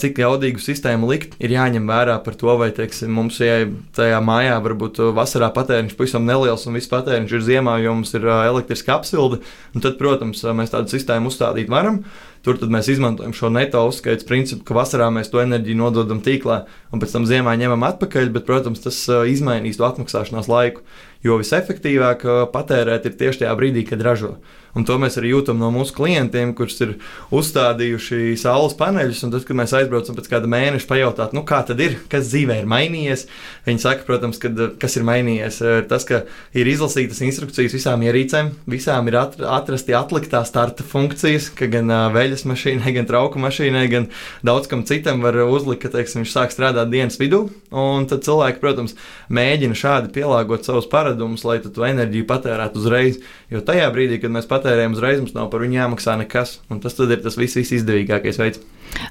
cik jaudīgu sistēmu likt, ir jāņem vērā par to, vai teiksim, mums ja tajā mājā varbūt vasarā patēriņš pavisam neliels un viss patēriņš ir ziemā, jo mums ir elektriska apsilde. Tad, protams, mēs tādu sistēmu uzstādīt varam. Tur mēs izmantojam šo neto uzskaites principu, ka vasarā mēs to enerģiju nododam tīklā un pēc tam ziemā ņemam atpakaļ, bet, protams, tas izmainīs to atmaksāšanās laiku. Jo visefektīvāk patērēt ir tieši tajā brīdī, kad ražo. Un to mēs arī jūtam no mūsu klientiem, kurus ir uzstādījuši saules paneļus. Tad, kad mēs aizbraucam pēc kāda mēneša, pajautāt, nu, kā tad ir, kas dzīvē ir mainījies, viņi saka, protams, ka, kas ir mainījies. Tas, ka ir izlasītas instrukcijas visām ierīcēm, visām ir atrasti atliktā starta funkcijas, ka gan veļas mašīnai, gan trauku mašīnai, gan daudz kam citam var uzlikt, ka teiksim, viņš sāk strādāt dienas vidū. Un tad cilvēki, protams, mēģina šādi pielāgot savus paradumus, lai to enerģiju patērētu uzreiz. Jo tajā brīdī, kad mēs patērējam, patērējam uzreiz, mums nav par viņu jāmaksā nekas. Tas ir tas viss, viss izdevīgākais veids.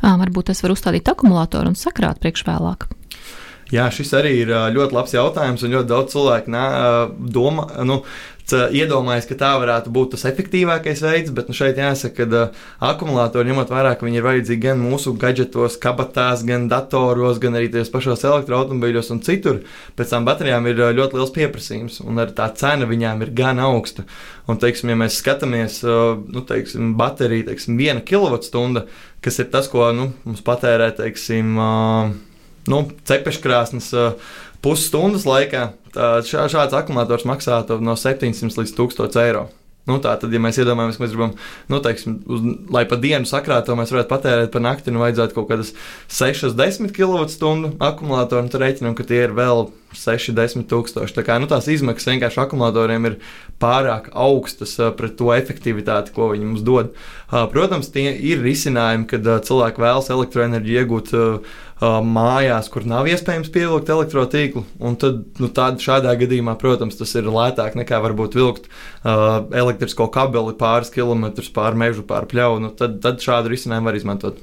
À, varbūt es varu uzstādīt akumulātoru un sakrāt priekšvēlāk. Jā, šis arī ir ļoti labs jautājums, un ļoti daudz cilvēku nā, domā, nu, iedomājas, ka tā varētu būt tas efektīvākais veids, bet nu, šeit jāsaka, ka uh, akumulātori, ņemot vērā, ka viņi ir vajadzīgi gan mūsu gadgetos, kabatās, gan datoros, gan arī tajos pašos elektroautobīļos un citur, pēc tam baterijām ir ļoti liels pieprasījums, un arī tā cena viņām ir gan augsta. Un, teiksim, ja mēs skatāmies, uh, nu, teiksim, baterija, teiksim, viena kilovatstunda, kas ir tas, ko nu, mums patērē, teiksim, uh, nu, cepeškrāsnes pusstundas laikā. Šā, šāds akumulators maksātu no 700 līdz 1000 eiro. Nu, tā tad, ja mēs iedomājamies, ka mēs gribam, nu, teiksim, uz, lai pa dienu sakrātu, mēs varētu patērēt par nakti, nu, vajadzētu kaut kādas 6-10 kWh akumulātoru, un tad rēķinām, ka tie ir vēl 6-10 tūkstoši. Tā kā nu, tās izmaksas vienkārši akumulatoriem ir pārāk augstas pret to efektivitāti, ko viņi mums dod. Protams, tie ir risinājumi, kad cilvēki vēlas elektroenerģiju iegūt mājās, kur nav iespējams pievilkt elektrotīklu. Tad, nu, tād, šādā gadījumā, protams, tas ir lētāk nekā varbūt vilkt uh, elektrisko kabeli pāris kilometrus pāri mežu, pāri pļauju. Nu, tad, tad šādu risinājumu var izmantot.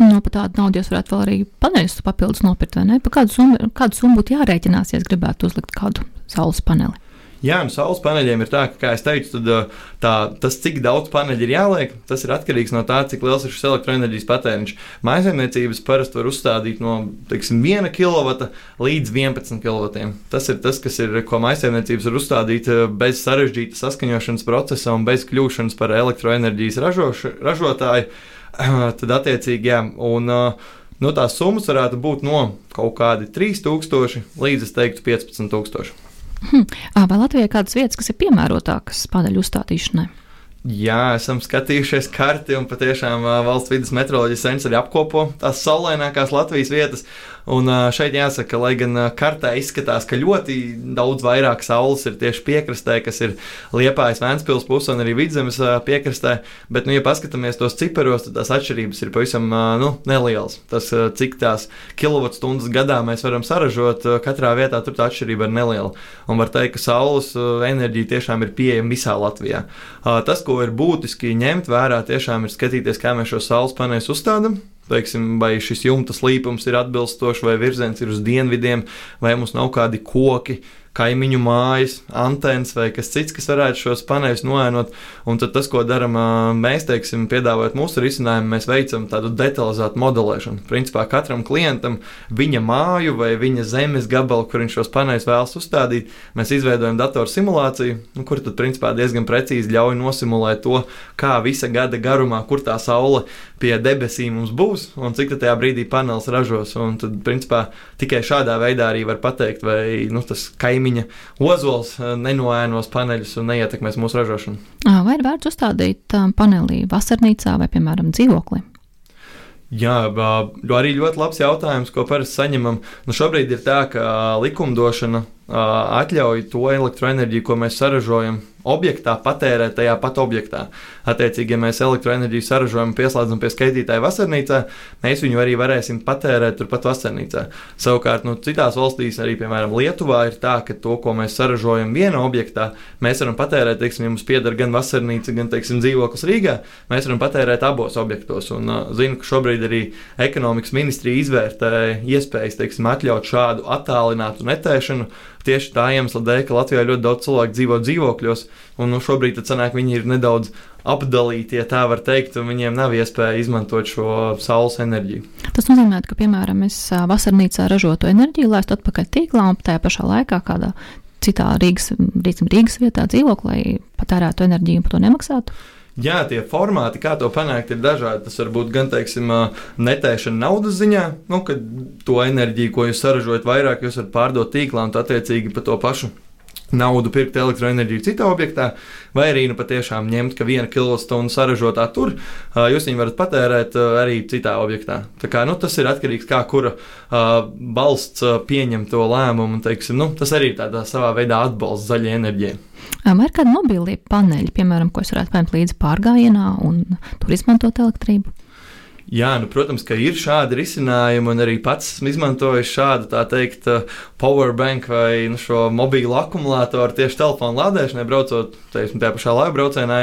No nu, tāda nauda jūs varētu vēl arī paneļus papildus nopirkt, vai ne? Pa kādu summu, kādu summu būtu jārēķinās, ja gribētu uzlikt kādu saules paneli? Jā, nu, saules paneļiem ir tā, ka, kā jau teicu, tad, tā, tas, cik daudz paneļu ir jāliek, tas ir atkarīgs no tā, cik liels ir šis elektroenerģijas patēriņš. Mājsaimniecības parasti var uzstādīt no teiksim, 1 kW līdz 11 kW. Tas ir tas, kas ir, ko mājsaimniecības var uzstādīt bez sarežģīta saskaņošanas procesa un bez kļūšanas par elektroenerģijas ražoš, ražotāju. Tad, attiecīgi, jā, un, nu, tās summas varētu būt no kaut kādi 3000 līdz, es teiktu, 15000. Hmm. Vai Latvijai ir kādas vietas, kas ir piemērotākas paneļu uzstādīšanai? Jā, esam skatījušies karti, un patiešām valsts vidas meteoroloģijas centrs arī apkopo tās saulainākās Latvijas vietas. Un šeit jāsaka, lai gan kartē izskatās, ka ļoti daudz vairāk saules ir tieši piekrastē, kas ir Liepājas Vēnspils puse un arī Vidzemes piekrastē, bet, nu, ja paskatāmies tos ciparos, tad tās atšķirības ir pavisam nu, nelielas. Tas, cik tās kilovatstundas gadā mēs varam saražot, katrā vietā tur tā atšķirība ir neliela. Un var teikt, ka saules enerģija tiešām ir pieejama visā Latvijā. Tas, ko ir būtiski ņemt vērā, tiešām ir skatīties, kā mēs šo saules paneļus uzstādām teiksim, vai šis jumta slīpums ir atbilstošs, vai virziens ir uz dienvidiem, vai mums nav kādi koki, kaimiņu mājas, antenas vai kas cits, kas varētu šos paneļus noēnot. Un tad tas, ko darām mēs, teiksim, piedāvājot mūsu risinājumu, mēs veicam tādu detalizētu modelēšanu. Principā katram klientam viņa māju vai viņa zemes gabalu, kur viņš šos paneļus vēlas uzstādīt, mēs izveidojam datoru simulāciju, nu, kur tad principā diezgan precīzi ļauj nosimulēt to, kā visa gada garumā, kur tā saule pie debesīm mums būs un cik tajā brīdī panelis ražos. Un tad, principā, tikai šādā veidā arī var pateikt, vai nu, tas kaimiņš kaimiņa ozols eh, nenoēnos paneļus un neietekmēs mūsu ražošanu. Vai ir vērts uzstādīt panelī vasarnīcā vai, piemēram, dzīvoklī? Jā, arī ļoti labs jautājums, ko parasti saņemam. Nu, šobrīd ir tā, ka likumdošana atļauj to elektroenerģiju, ko mēs saražojam, objektā patērēt tajā pat objektā. Attiecīgi, ja mēs elektroenerģiju saražojam, pieslēdzam pie skaitītāja vasarnīcā, mēs viņu arī varēsim patērēt turpat vasarnīcā. Savukārt, nu, citās valstīs, arī piemēram Lietuvā, ir tā, ka to, ko mēs saražojam vienā objektā, mēs varam patērēt, teiksim, ja mums pieder gan vasarnīca, gan teiksim, dzīvoklis Rīgā, mēs varam patērēt abos objektos. Un uh, zinu, ka šobrīd arī ekonomikas ministrija izvērtē iespējas teiksim, atļaut šādu attālinātu netēšanu tieši tā iemesla dēļ, ka Latvijā ļoti daudz cilvēku dzīvo dzīvokļos, un nu, šobrīd sanāk, viņi ir nedaudz apdalīti, ja tā var teikt, un viņiem nav iespēja izmantot šo saules enerģiju. Tas nozīmē, ka, piemēram, es vasarnīcā ražotu enerģiju, laistu atpakaļ tīklā un tajā pašā laikā kādā citā Rīgas, Rīgas vietā dzīvoklī patērētu enerģiju un par to nemaksātu. Jā, tie formāti, kā to panākt, ir dažādi. Tas var būt gan, teiksim, netēšana naudas ziņā, nu, kad to enerģiju, ko jūs saražojat vairāk, jūs varat pārdot tīklā un attiecīgi par to pašu naudu pirkt elektroenerģiju citā objektā, vai arī nu, patiešām ņemt, ka viena kilovatstundu saražotā tur, jūs viņu varat patērēt arī citā objektā. Tā kā, nu, tas ir atkarīgs no tā, kura valsts pieņem to lēmumu. Teiksim, nu, tas arī ir tādā savā veidā atbalsts zaļai enerģijai. Vai ir kādi mobili paneļi, piemēram, ko es varētu paņemt līdzi pārgājienā un tur izmantot elektrību? Jā, nu, protams, ka ir šādi risinājumi, un arī pats esmu izmantojis šādu, tā teikt, powerbank vai nu, šo mobīlu akumulātoru tieši telefonu lādēšanai, braucot teiksim, tajā pašā laika braucienā.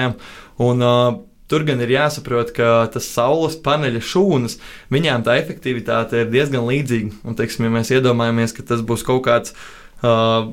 Un, uh, Tur gan ir jāsaprot, ka tas saules paneļa šūnas, viņām tā efektivitāte ir diezgan līdzīga. Un, teiksim, ja mēs iedomājamies, ka tas būs kaut kāds uh,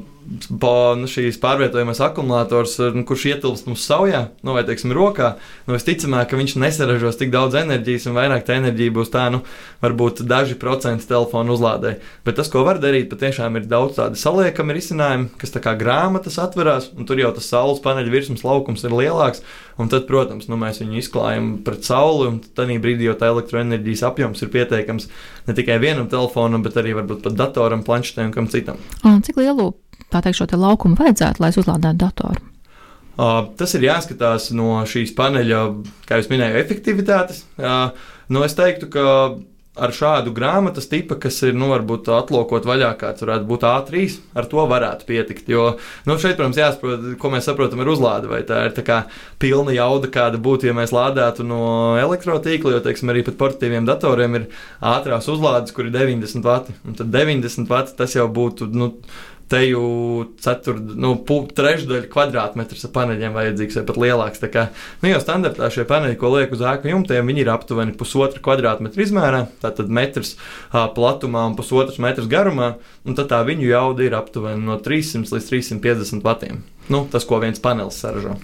Pa, nu, šīs pārvietojamas akumulators, nu, kurš ietilpst mums savā, nu, vai teiksim, rokā, nu, visticamāk, ka viņš nesaražos tik daudz enerģijas, un vairāk tā enerģija būs tā, nu, varbūt daži procenti telefona uzlādē. Bet tas, ko var darīt, patiešām ir daudz tādu saliekami risinājumi, kas tā kā grāmatas atverās, un tur jau tas saules paneļa virsmas laukums ir lielāks, un tad, protams, nu, mēs viņu izklājam pret sauli, un tad brīdī jau tā elektroenerģijas apjoms ir pietiekams ne tikai vienam telefonam, bet arī varbūt pat datoram, planšetēm un kam citam. Un cik lielu tā teikt, šo te laukumu vajadzētu, lai es uzlādētu datoru? Uh, tas ir jāskatās no šīs paneļa, kā jau minēju, efektivitātes. Uh, nu, es teiktu, ka ar šādu grāmatas tipu, kas ir, nu, varbūt atlokot vaļā, kāds varētu būt A3, ar to varētu pietikt. Jo, nu, šeit, protams, jāsaprot, ko mēs saprotam ar uzlādi, vai tā ir tā kā pilna jauda, kāda būtu, ja mēs lādētu no elektrotīkla, jo, teiksim, arī pat portatīviem datoriem ir ātrās uzlādes, kur ir 90 vati, un tad 90 vati tas jau būtu, nu, teju ceturdaļu, nu, trešdaļu kvadrātmetrs ar paneļiem vajadzīgs, vai pat lielāks. Tā kā, nu, jau standartā šie paneļi, ko liek uz ēku jumtiem, ir aptuveni pusotra kvadrātmetra izmērā, tātad metrs uh, platumā un pusotrs metrs garumā, un tā viņu jauda ir aptuveni no 300 līdz 350 vatiem. Nu, tas, ko viens panelis saražo.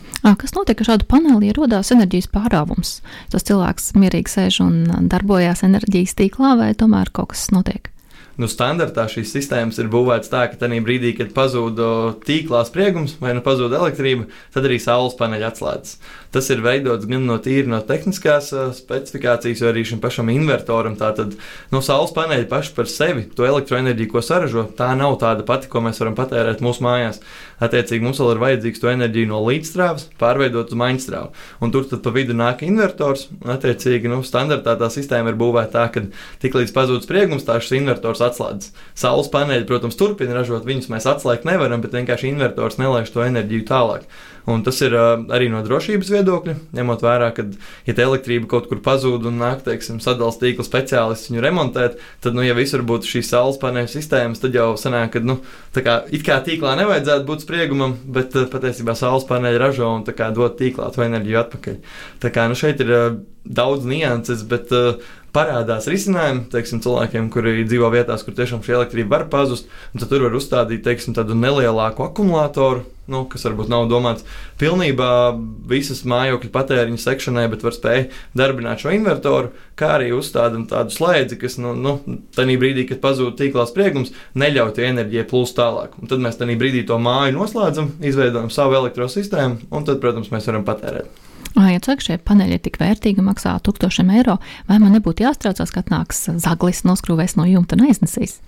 Kas notiek ar šādu paneli, ja radās enerģijas pārāvums? Tas cilvēks mierīgi sēž un darbojas enerģijas tīklā, vai tomēr kaut kas notiek? Nu, standartā šīs sistēmas ir būvētas tā, ka tajā brīdī, kad pazūd tīklā spriegums vai nu pazūd elektrība, tad arī saules paneļi atslēdzas. Tas ir veidots gan no tīri no tehniskās uh, specifikācijas, jo arī šim pašam invertoram tātad nu, saules paneļi paši par sevi, to elektroenerģiju, ko saražo, tā nav tāda pati, ko mēs varam patērēt mūsu mājās. Attiecīgi mums vēl ir vajadzīgs to enerģiju no līdzstrāvas pārveidot uz maņstrāvu. Un tur pa vidu nāk invertors. Attiecīgi, nu, standartā tā sistēma ir būvēta tā, ka tiklīdz pazūd spriegums, tā šis invertors atslēgas. Saules paneļi, protams, turpina ražot, viņus mēs atslēgt nevaram, bet vienkārši invertors nelaiž to enerģiju tālāk. Un tas ir uh, arī no drošības viedokļa, ņemot vērā, ka, ja elektrība kaut kur pazūd un nāk, teiksim, sadalījuma tīkla speciālists viņu remontēt, tad, nu, ja visur būtu šīs saules paneļu sistēmas, tad jau sanāk, ka, nu, tā kā it kā tīklā nevajadzētu būt spriegumam, bet uh, patiesībā saules paneļi ražo un dod tīklā to enerģiju atpakaļ. Tā kā nu, šeit ir uh, daudz nianses, bet uh, parādās risinājumi teiksim, cilvēkiem, kuri dzīvo vietās, kur tiešām šī elektrība var pazust. Tad tur var uzstādīt teiksim, tādu nelielāku akumulātoru, nu, kas varbūt nav domāts pilnībā visas mājokļa patēriņa sekšanai, bet var spēj darbināt šo invertoru, kā arī uzstādīt tādu slēdzi, kas nu, nu, tajā brīdī, kad pazūd tīklā spriegums, neļauj tai enerģijai plūst tālāk. Un tad mēs tajā brīdī to māju noslēdzam, izveidojam savu elektrosistēmu, un tad, protams, mēs varam patērēt. Ja cik šie paneļi ir tik vērtīgi, maksā tūkstošiem eiro, vai man nebūtu jāstraucās, ka atnāks zaglis, noskrūvēs no jumta un aiznesīs?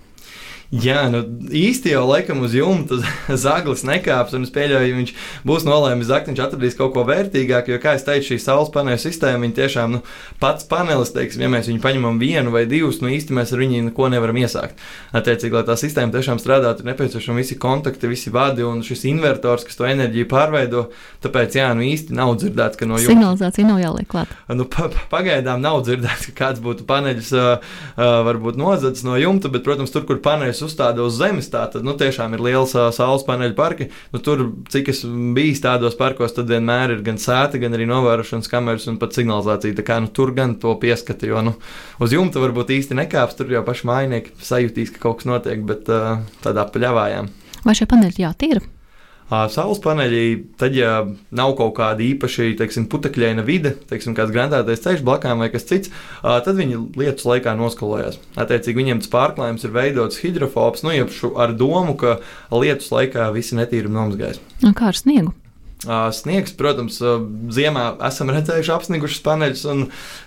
Jā, nu īsti jau laikam uz jumta zaglis nekāps, un es pieļauju, ka viņš būs nolēmis zakt, viņš atradīs kaut ko vērtīgāku. Jo, kā jau teicu, šī saules paneļa sistēma, viņa tiešām nu, pats panelis, teiksim, ja mēs viņu paņemam vienu vai divus, nu īsti mēs ar viņu neko nevaram iesākt. Attiecīgi, lai tā sistēma tiešām strādātu, ir nepieciešami visi kontakti, visi vadi un šis invertors, kas to enerģiju pārveido. Tāpēc, jā, nu īsti nav dzirdēts, ka no jumta signalizācija nav jāliek klāt. Nu, pa, pagaidām nav dzirdēts, ka kāds būtu paneļus uh, uh, varbūt nozadzis no jumta, bet, protams, tur, kur paneļus uzstāda uz zemes, tā tad nu, tiešām ir liels uh, saules paneļu parki. Nu, tur, cik es biju tādos parkos, tad vienmēr ir gan sēta, gan arī novērošanas kameras un pat signalizācija. Tā kā nu, tur gan to pieskata, jo nu, uz jumta varbūt īsti nekāps, tur jau paši mājnieki sajūtīs, ka kaut kas notiek, bet uh, tādā paļāvājām. Vai šie paneļi jātīra? Saules paneļi, tad, ja nav kaut kāda īpaša, teiksim, putekļaina vide, teiksim, kāds grantētais ceļš blakām vai kas cits, tad viņi lietus laikā noskalojās. Attiecīgi, viņiem tas pārklājums ir veidots hidrofobs, nu, ar domu, ka lietus laikā visi netīrumi nomazgājas. Kā ar sniegu? Sniegs, protams, ziemā esam redzējuši apsnigušas paneļus.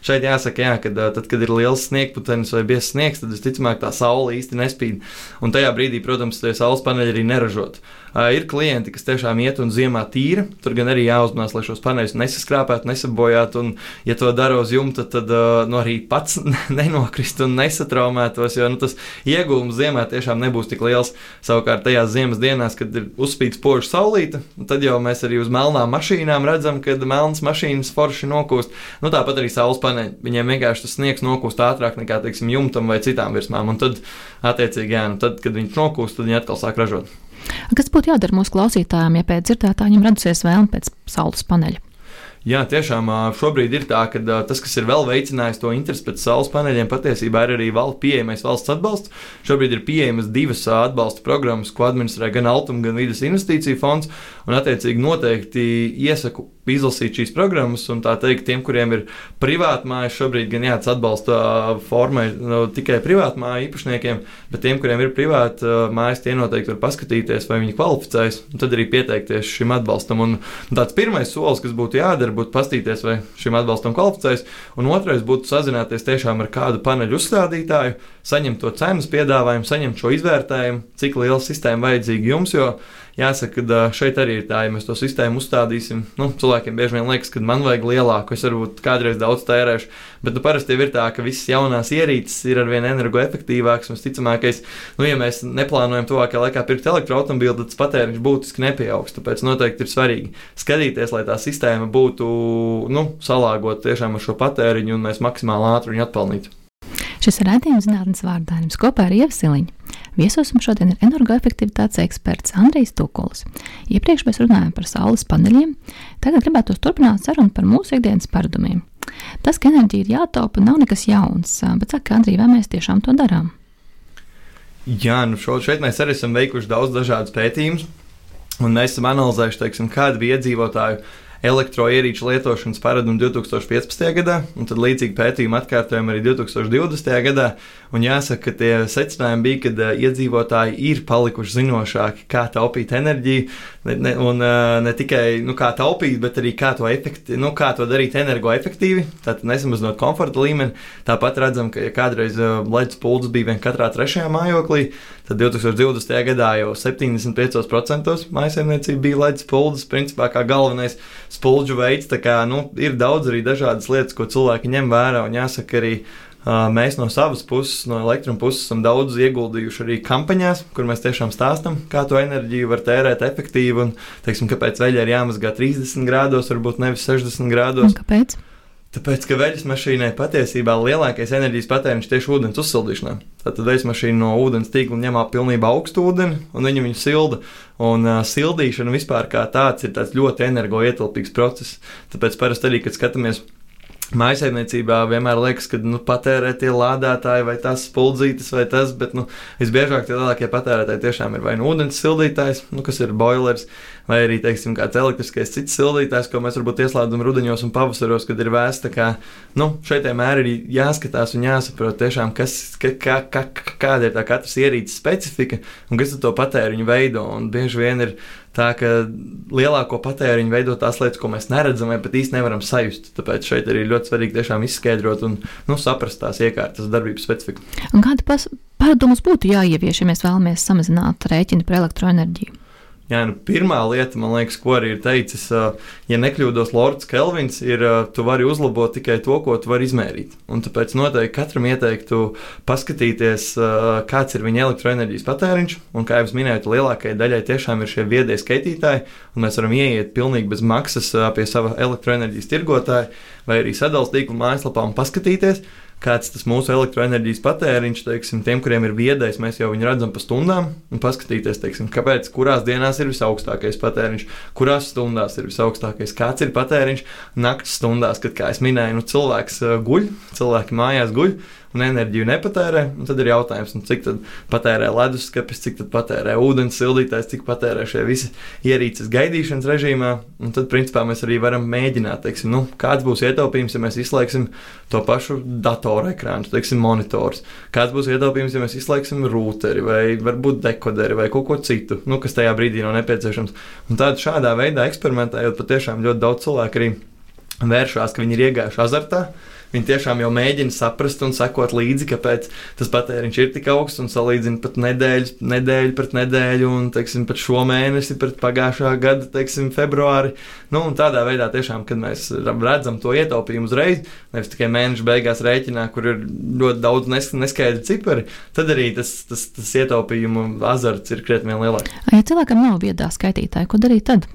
Šeit jāsaka, jā, ka tad, kad ir liels sniegputenis vai biezs sniegs, tad visticamāk tā saule īsti nespīd. Un tajā brīdī, protams, tie saules paneļi arī neražot. Uh, ir klienti, kas tiešām iet un ziemā tīra. Tur gan arī jāuzmanās, lai šos paneļus nesaskrāpētu, nesabojātu. Un, ja to dara uz jumta, tad nu, arī pats nenokrist un nesatraumētos. Jo nu, tas iegūms ziemā tiešām nebūs tik liels. Savukārt tajās ziemas dienās, kad ir uzspīdus poža saulīte, tad jau mēs arī uz melnām mašīnām redzam, kad melnas mašīnas forši nokūst. Nu, tāpat arī saules paneļi. Viņiem vienkārši tas sniegs nokūst ātrāk nekā teiksim, jumtam vai citām virsmām. Un tad, attiecīgi, jā, nu, tad, kad viņš nokūst, tad viņi atkal sāk ražot. Kas būtu jādara mūsu klausītājiem, ja pēc dzirdētājiem radusies vēlme pēc saules paneļa? Jā, tiešām šobrīd ir tā, ka tas, kas ir vēl veicinājis to interesi pēc saules paneļiem, patiesībā ir arī val, pieejamais valsts atbalsts. Šobrīd ir pieejamas divas atbalsta programmas, ko administrē gan Altuma, gan Vides investīcija fonds. Un, attiecīgi, noteikti iesaku izlasīt šīs programmas, un tā teikt, tiem, kuriem ir privāti mājas, šobrīd gan jāatbalsta atbalsta formai no, tikai privātu māju īpašniekiem, bet tiem, kuriem ir privāti mājas, tie noteikti var paskatīties, vai viņi kvalificējas, un tad arī pieteikties šim atbalstam. Un tāds pirmais solis, kas būtu jādara, būtu paskatīties, vai šim atbalstam kvalificējas, un otrais būtu sazināties tiešām ar kādu paneļu uzstādītāju, saņemt to cenas piedāvājumu, saņemt šo izvērtējumu, cik liela sistēma vajadzīga jums. Jo jāsaka, ka šeit arī ir tā, ja mēs to sistēmu uzstādīsim, nu, cilvēkiem bieži vien liekas, ka man vajag lielāku, es varbūt kādreiz daudz tērēšu, bet nu, parasti ir tā, ka visas jaunās ierīces ir arvien energoefektīvākas. Un, visticamākais, nu, ja mēs neplānojam tuvākajā laikā pirkt elektroautobīlu, tad patēriņš būtiski nepieaugs. Tāpēc noteikti ir svarīgi skatīties, lai tā sistēma būtu nu, salāgota tiešām ar šo patēriņu un mēs maksimāli ātri viņu atpelnītu. Šis raidījums zinātnes vārdājums kopā ar Ievsiliņu. Viesos mums šodien ir energoefektivitātes eksperts Andrijs Tukulis. Iepriekš mēs runājām par saules paneļiem, tagad gribētu turpināt sarunu par mūsu ikdienas paradumiem. Tas, ka enerģija ir jātaupa, nav nekas jauns, bet saka, Andrija, vai mēs tiešām to darām? Jā, nu šo, šeit mēs arī esam veikuši daudz dažādus pētījumus, un mēs esam analizējuši, teiksim, kāda bija iedzīvotāju elektroierīču lietošanas paradumu 2015. gadā, un tad līdzīgi pētījumu atkārtojam arī 2020. gadā. Un jāsaka, ka tie secinājumi bija, ka uh, iedzīvotāji ir palikuši zinošāki, kā taupīt enerģiju, ne, ne, un uh, ne tikai nu, kā taupīt, bet arī kā to, efekti, nu, kā to darīt energoefektīvi, tātad nesamazinot komforta līmeni. Tāpat redzam, ka ja kādreiz uh, ledus pulds bija vien katrā trešajā mājoklī, tad 2020. gadā jau 75% mājsaimniecība bija ledus pulds, principā kā galvenais spuldžu veids. Kā, nu, ir daudz arī dažādas lietas, ko cilvēki ņem vērā, un jāsaka arī Mēs no savas puses, no elektruma puses, esam daudz ieguldījuši arī kampaņās, kur mēs tiešām stāstām, kā to enerģiju var tērēt efektīvi un, teiksim, kāpēc veļai ir jāmazgā 30 grādos, varbūt nevis 60 grādos. Un kāpēc? Tāpēc, ka veļas mašīnai patiesībā lielākais enerģijas patēriņš tieši ūdens uzsildīšanā. Tātad veļas mašīna no ūdens tīkla ņem pilnībā augstu ūdeni, un viņa viņu silda. Un uh, sildīšana vispār kā tāds ir tāds ļoti energoietilpīgs process. Tāpēc parasti arī, kad skatāmies Mājsaimniecībā vienmēr liekas, ka nu, patērē tie lādētāji vai tās spuldzītes vai tas, bet nu, visbiežāk tie lielākie patērētāji tiešām ir vai nu ūdens sildītājs, nu, kas ir boilers, vai arī, teiksim, kāds elektriskais cits sildītājs, ko mēs varbūt ieslēdzam rudenos un pavasaros, kad ir vēsta, kā, nu, šeit vienmēr ir jāskatās un jāsaprot tiešām, kas, ka, kā, kā, kāda ir tā katras ierīces specifika un kas to patēriņu veido, un bieži vien ir tā, ka lielāko patēriņu veido tās lietas, ko mēs neredzam, vai pat īsti nevaram sajust. Tāpēc šeit arī ļoti svarīgi tiešām izskaidrot un nu, saprast tās iekārtas darbības specifiku. Un kāda paradumus būtu jāievieš, ja mēs vēlamies samazināt rēķinu par elektroenerģiju? Jā, nu, pirmā lieta, man liekas, ko arī ir teicis, ja nekļūdos Lords Kelvins, ir, tu vari uzlabot tikai to, ko tu vari izmērīt. Un tāpēc noteikti katram ieteiktu paskatīties, kāds ir viņa elektroenerģijas patēriņš. Un, kā jau minēju, lielākajai daļai tiešām ir šie viedie skaitītāji, un mēs varam ieiet pilnīgi bez maksas pie sava elektroenerģijas tirgotāja vai arī sadalījuma tīkla mājaslapā un paskatīties kāds tas mūsu elektroenerģijas patēriņš, teiksim, tiem, kuriem ir viedais, mēs jau viņu redzam pa stundām, un paskatīties, teiksim, kāpēc, kurās dienās ir visaugstākais patēriņš, kurās stundās ir visaugstākais, kāds ir patēriņš naktas stundās, kad, kā jau minēju, nu, cilvēks uh, guļ, cilvēki mājās guļ un enerģiju nepatērē. Un tad ir jautājums, nu, cik patērē leduskapis, cik patērē ūdens sildītājs, cik patērē šie visi ierīces gaidīšanas režīmā. Un tad, principā, mēs arī varam mēģināt, teiksim, nu, kāds būs ietaupījums, ja mēs izslēgsim to pašu datoru ekrānu, teiksim, monitors. Kāds būs ietaupījums, ja mēs izslēgsim rūteri vai varbūt dekoderi vai kaut ko citu, nu, kas tajā brīdī nav nepieciešams. Un tādā šādā veidā eksperimentējot, patiešām ļoti daudz cilvēku arī vēršās, ka viņi ir iegājuši azartā Viņi tiešām jau mēģina saprast un sekot līdzi, kāpēc tas patēriņš ir tik augsts un salīdzina pat nedēļu, nedēļu pret nedēļu, un teiksim, pat šo mēnesi pret pagājušā gada teiksim, februāri. Nu, tādā veidā, tiešām, kad mēs redzam to ietaupījumu uzreiz, nevis tikai mēneša beigās rēķinā, kur ir ļoti daudz nes neskaidru cipari, tad arī tas, tas, tas ietaupījumu azarts ir krietni lielāks. Ja cilvēkam nav viedā skaitītāja, ko darīt tad?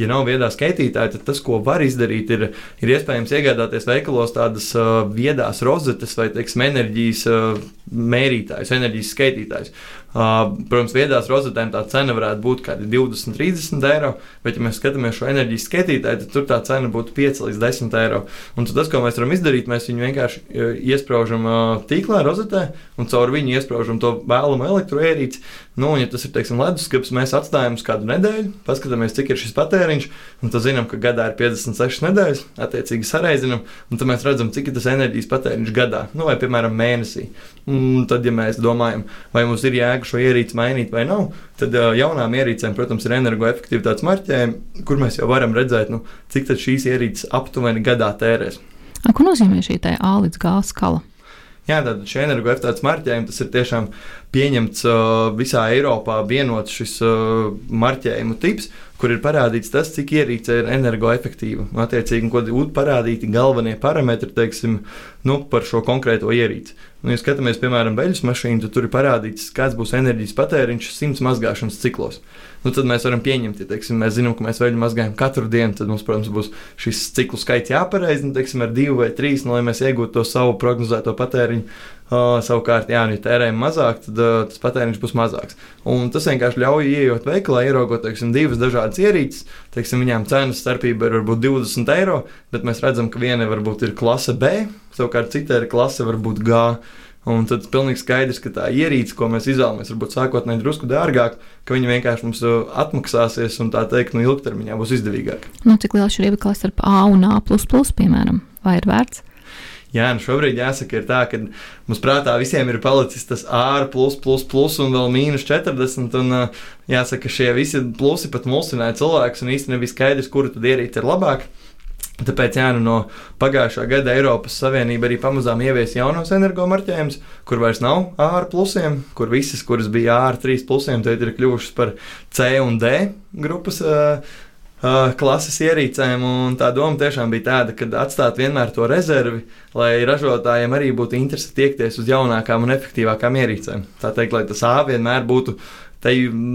Ja nav viedā skaitītāja, tad tas, ko var izdarīt, ir, ir iespējams iegādāties veikalos tādas uh, viedās rozetes vai teiksim, enerģijas uh, mērītājus, enerģijas skaitītājus. Uh, protams, viedās rozetēm tā cena varētu būt kaut kādi 20, 30 eiro, bet, ja mēs skatāmies šo enerģijas skaitītāju, tad tur tā cena būtu 5 līdz 10 eiro. Un tas, ko mēs varam izdarīt, mēs viņu vienkārši uh, iesprāžam uh, tīklā, rozetē, un caur viņu iesprāžam to vēlamo elektroierīci. Nu, un, ja tas ir teiksim, leduskapis, mēs atstājam uz kādu nedēļu, paskatāmies, cik ir šis patēriņš, un tad zinām, ka gadā ir 56 nedēļas, attiecīgi sareizinām, un tad mēs redzam, cik ir tas enerģijas patēriņš gadā, nu, vai piemēram mēnesī. Un tad, ja mēs domājam, vai mums ir jēga šo ierīci mainīt vai nav, tad uh, jaunām ierīcēm, protams, ir energoefektivitātes marķējumi, kur mēs jau varam redzēt, nu, cik šīs ierīces aptuveni gadā tērēs. Ko nozīmē šī A līdz G skala? Jā, tad šī energoefektivitātes marķējuma tas ir tiešām pieņemts uh, visā Eiropā vienots šis uh, marķējumu tips, kur ir parādīts tas, cik ierīce ir energoefektīva. Attiecīgi, ko ir parādīti galvenie parametri teiksim, nu, par šo konkrēto ierīci. Nu, ja skatāmies, piemēram, beļģis mašīnu, tad tur ir parādīts, kāds būs enerģijas patēriņš simts mazgāšanas ciklos. Nu, tad mēs varam pieņemt, ja teiksim, mēs zinām, ka mēs veļu mazgājam katru dienu, tad mums, protams, būs šis ciklu skaits jāpareiz, nu, teiksim, ar divu vai trīs, nu, lai mēs iegūtu to savu prognozēto patēriņu Uh, savukārt, ja nu tērējam mazāk, tad uh, tas patēriņš būs mazāks. Un tas vienkārši ļauj ienākt veikalā, ieraugot teiksim, divas dažādas ierīces. Teiksim, viņām cenas starpība ir varbūt 20 eiro, bet mēs redzam, ka viena varbūt ir klase B, savukārt cita ir klase varbūt G. Un tad ir pilnīgi skaidrs, ka tā ierīce, ko mēs izvēlamies, varbūt sākotnēji drusku dārgāk, ka viņa vienkārši mums atmaksāsies un tā teikt, nu, ilgtermiņā būs izdevīgāk. Nu, cik liela šķirība klasa starp A un A, piemēram, vai ir vērts? Jā, nu šobrīd jāsaka, tā, ka mums prātā visiem ir palicis tas ārā plus, plus, plus un vēl mīnus 40. Un, jāsaka, šie visi plusi pat mulsināja cilvēkus un īstenībā nebija skaidrs, kura tad ierīce ir labāka. Tāpēc jā, nu no pagājušā gada Eiropas Savienība arī pamazām ievies jaunos energomarķējumus, kur vairs nav ārā plusiem, kur visas, kuras bija ārā trīs plusiem, tagad ir kļuvušas par C un D grupas. Uh, klases ierīcēm. Tā doma tiešām bija tāda, ka atstāt vienmēr to rezervi, lai ražotājiem arī būtu interese tiekties uz jaunākām un efektīvākām ierīcēm. Tā teikt, lai tas A vienmēr būtu te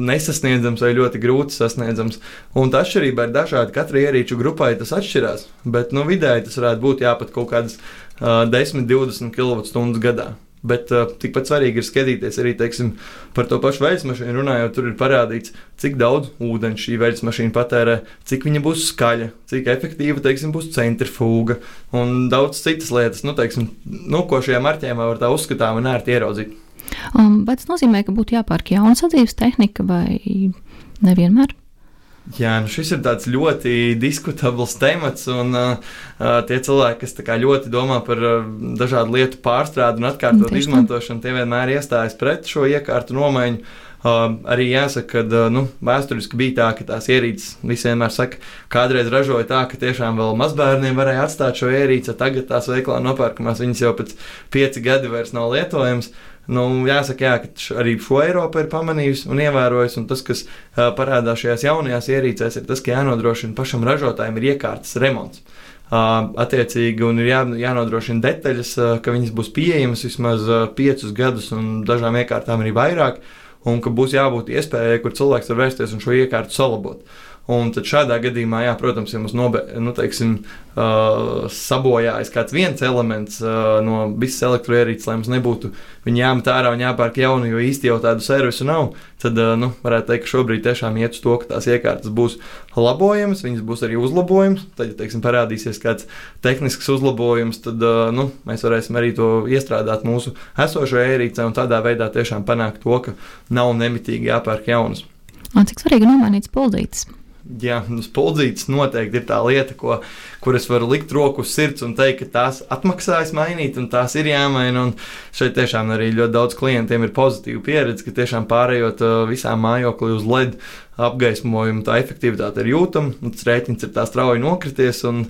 nesasniedzams vai ļoti grūti sasniedzams. Un tā atšķirība ir dažāda. Katrai ierīču grupai tas atšķirās, bet nu, vidēji tas varētu būt jāpat kaut kādas uh, 10, 20 kWh gadā. Bet uh, tikpat svarīgi ir skatīties arī teiksim, par to pašu veidu mašīnu. Runājot, tur ir parādīts, cik daudz ūdens šī veids mašīna patērē, cik viņa būs skaļa, cik efektīva teiksim, būs centrifūga un daudz citas lietas, nu, teiksim, nu, ko šajā marķējumā var tā uzskatām un ērti ieraudzīt. Um, vai tas nozīmē, ka būtu jāpērk jauna sadzīves tehnika vai nevienmēr? Jā, nu šis ir ļoti diskutabls temats, un uh, tie cilvēki, kas ļoti domā par uh, dažādu lietu pārstrādi un atkārtot izmantošanu, tie vienmēr iestājas pret šo iekārtu nomaiņu. Uh, arī jāsaka, ka uh, nu, vēsturiski bija tā, ka tās ierīces vienmēr saka, kādreiz ražoja tā, ka tiešām vēl mazbērniem varēja atstāt šo ierīci, tagad tās veiklā nopērkamās viņas jau pēc pieci gadi vairs nav lietojamas. Nu, jāsaka, jā, ka arī šo Eiropu ir pamanījusi un ievērojusi. Un tas, kas uh, parādās šajās jaunajās ierīcēs, ir tas, ka jānodrošina pašam ražotājam ir iekārtas remonts. Uh, attiecīgi, un ir jā, jānodrošina detaļas, uh, ka viņas būs pieejamas vismaz piecus gadus, un dažām iekārtām arī vairāk, un ka būs jābūt iespējai, kur cilvēks var vērsties un šo iekārtu salabot. Un tad šādā gadījumā, jā, protams, ja mums nobe, nu, teiksim, uh, sabojājas kāds viens elements uh, no visas elektroierīces, lai mums nebūtu viņi jāmet ārā un jāpērk jaunu, jo īsti jau tādu servisu nav, tad uh, nu, varētu teikt, ka šobrīd tiešām iet uz to, ka tās iekārtas būs labojamas, viņas būs arī uzlabojamas. Tad, ja teiksim, parādīsies kāds tehnisks uzlabojums, tad uh, nu, mēs varēsim arī to iestrādāt mūsu esošajā ierīcē un tādā veidā tiešām panākt to, ka nav nemitīgi jāpērk jaunas. Un cik svarīgi nomainīt spuldītes? Jā, nu, spuldzītes noteikti ir tā lieta, ko, kur es varu likt roku uz sirds un teikt, ka tās atmaksājas mainīt, un tās ir jāmaina. Un šeit tiešām arī ļoti daudz klientiem ir pozitīva pieredze, ka tiešām pārējot uh, visām mājokli uz LED apgaismojumu, tā efektivitāte ir jūtama, un tas rēķins ir tā strauji nokrities. Un,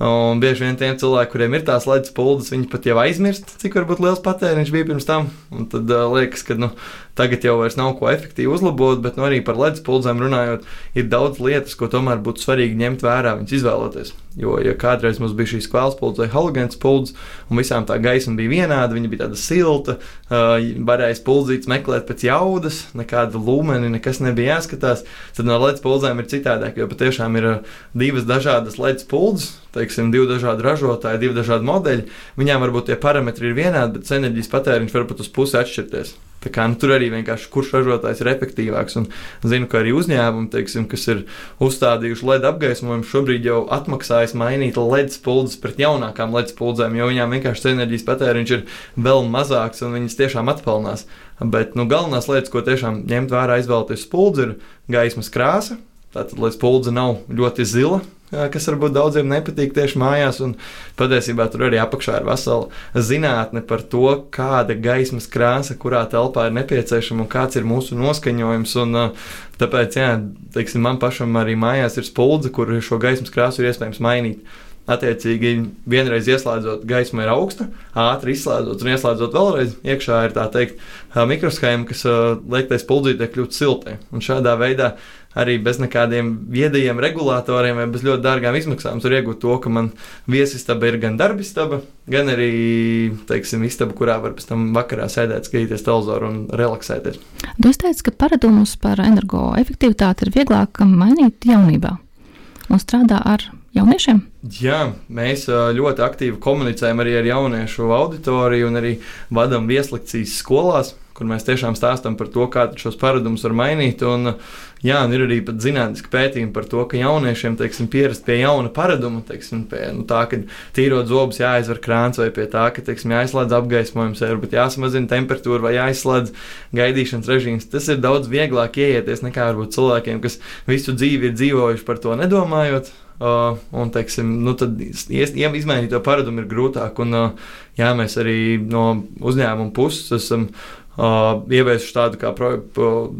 un bieži vien tiem cilvēkiem, kuriem ir tās ledus puldes, viņi pat jau aizmirst, cik varbūt liels patēriņš bija pirms tam. Un tad uh, liekas, ka nu, tagad jau vairs nav ko efektīvi uzlabot, bet nu, arī par ledus puldzēm runājot, ir daudz lietas, ko tomēr būtu svarīgi ņemt vērā, viņas izvēloties. Jo, ja kādreiz mums bija šīs kvēls puldzes vai halogēns puldzes, un visām tā gaisma bija vienāda, viņa bija tāda silta, varēja spuldzītas meklēt pēc jaudas, nekāda līmeni, nekas nebija jāskatās, tad no ledus puldzēm ir citādāk, jo patiešām ir divas dažādas ledus puldzes, teiksim, divi dažādi ražotāji, divi dažādi modeļi. Viņām varbūt tie parametri ir vienādi, bet enerģijas patēriņš var pat uz pusi atšķirties. Kā, nu, tur arī vienkārši kurš ražotājs ir efektīvāks. Un zinu, ka arī uzņēmumi, teiksim, kas ir uzstādījuši LED apgaismojumu, šobrīd jau atmaksājas mainīt LED spuldzes pret jaunākām LED spuldzēm, jo viņām vienkārši enerģijas patēriņš ir vēl mazāks un viņas tiešām atpelnās. Bet nu, galvenās lietas, ko tiešām ņemt vērā, izvēlēties spuldzi, ir gaismas krāsa. Tātad, lai spuldze nav ļoti zila, kas varbūt daudziem nepatīk tieši mājās. Patiesībā tur arī apakšā ir vesela zinātne par to, kāda gaismas krāsa kurā telpā ir nepieciešama un kāds ir mūsu noskaņojums. Un, tāpēc, jā, teiksim, man pašam arī mājās ir spuldze, kur šo gaismas krāsu ir iespējams mainīt. Attiecīgi, vienreiz ieslēdzot, gaisma ir augsta, ātri izslēdzot un ieslēdzot vēlreiz. iekšā ir tā teikt, mikroshēma, kas liek tai spuldzītē kļūt siltai. Un šādā veidā arī bez nekādiem viedajiem regulatoriem vai bez ļoti dārgām izmaksām. Tur iegūt to, ka man viesistaba ir gan darbistaba, gan arī teiksim, istaba, kurā var pēc tam vakarā sēdēt, skatīties televizoru un relaksēties. Jūs teicāt, ka paradumus par energoefektivitāti ir vieglāk mainīt jaunībā un strādā ar jauniešiem? Jā, mēs ļoti aktīvi komunicējam arī ar jauniešu auditoriju un arī vadām vieslekcijas skolās kur mēs tiešām stāstām par to, kā šos paradumus var mainīt. Un, jā, un ir arī zinātniski pētījumi par to, ka jauniešiem teiksim, pierast pie jauna paraduma, teiksim, pie nu, tā, ka tīrot zobus jāizver krāns, vai pie tā, ka teiksim, jāizslēdz apgaismojums, varbūt jāsamazina temperatūra vai jāizslēdz gaidīšanas režīms. Tas ir daudz vieglāk ieieties nekā varbūt cilvēkiem, kas visu dzīvi ir dzīvojuši par to nedomājot. Uh, un, teiksim, nu, tad izmainīt to paradumu ir grūtāk. Un, uh, jā, mēs arī no uzņēmuma puses esam uh, ieviesuši tādu kā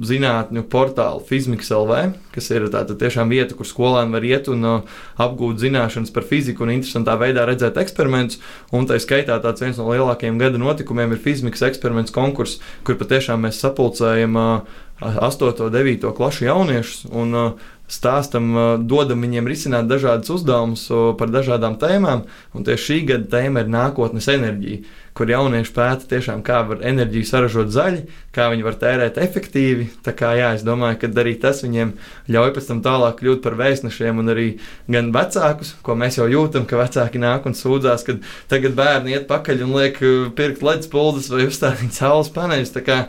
zinātņu portālu Fizmiks LV, kas ir tāda tiešām vieta, kur skolēni var iet un uh, apgūt zināšanas par fiziku un interesantā veidā redzēt eksperimentus. Un tā skaitā tāds viens no lielākajiem gada notikumiem ir Fizmiks eksperiments konkurss, kur patiešām mēs sapulcējam uh, 8, 9 klašu jauniešus. Un, uh, stāstam, dodam viņiem risināt dažādus uzdevumus par dažādām tēmām. Un tieši šī gada tēma ir nākotnes enerģija kur jaunieši pēta tiešām, kā var enerģiju saražot zaļi, kā viņi var tērēt efektīvi. Tā kā jā, es domāju, ka arī tas viņiem ļauj pēc tam tālāk kļūt par vēstnešiem un arī gan vecākus, ko mēs jau jūtam, ka vecāki nāk un sūdzās, ka tagad bērni iet pakaļ un liek uh, pirkt ledus puldes vai uzstādīt saules paneļus. Kā,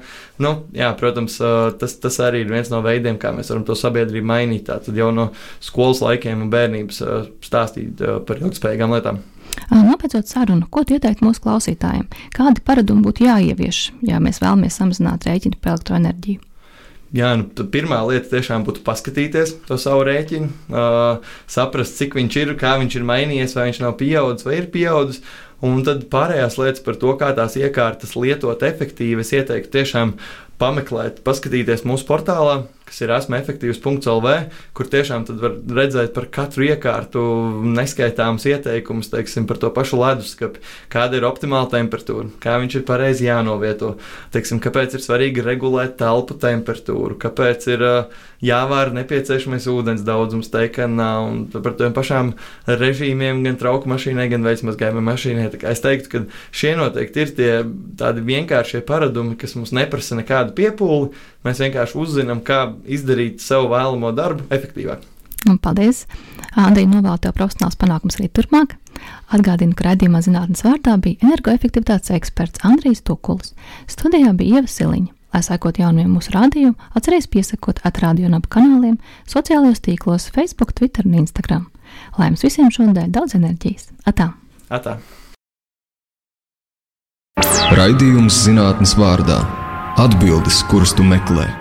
nu, jā, protams, uh, tas, tas arī ir viens no veidiem, kā mēs varam to sabiedrību mainīt. Tātad jau no skolas laikiem un bērnības uh, stāstīt par ilgspējīgām lietām. Nopēcot sarunu, ko ieteikt mūsu klausītājiem? Kādi paradumi būtu jāievieš, ja mēs vēlamies samazināt rēķinu par elektroenerģiju? Jā, nu, pirmā lieta tiešām būtu paskatīties to savu rēķinu, uh, saprast, cik viņš ir, kā viņš ir mainījies, vai viņš nav pieaudzis vai ir pieaudzis. Un tad pārējās lietas par to, kā tās iekārtas lietot efektīvi, es ieteiktu tiešām pameklēt, paskatīties mūsu portālā, kas ir esmu efektīvs.lv, kur tiešām var redzēt par katru iekārtu neskaitāmus ieteikumus, teiksim, par to pašu leduskapi, kāda ir optimāla temperatūra, kā viņš ir pareizi jānovieto, teiksim, kāpēc ir svarīgi regulēt telpu temperatūru, kāpēc ir jāvāra nepieciešamais ūdens daudzums teikanā un par tiem pašām režīmiem gan trauku mašīnai, gan veicamazgājuma mašīnai. Es teiktu, ka šie noteikti ir tie tādi vienkāršie paradumi, kas mums neprasa nekādu piepūli. Mēs vienkārši uzzinām, kā izdarīt savu vēlamo darbu efektīvāk. Un paldies! Andrija novēl tev profesionāls panākums arī turpmāk. Atgādinu, ka raidījumā zinātnes vārdā bija energoefektivitātes eksperts Andrijs Tukulis. Studijā bija Ieva Siliņa. Lai sekot jaunajiem mūsu rādījumiem, atcerieties piesakot atrādio un ap kanāliem, sociālajos tīklos, Facebook, Twitter un Instagram. Lai jums visiem šodien daudz enerģijas! Atā! Atā. Raidījums zinātnes vārdā - atbildes, kuras tu meklē.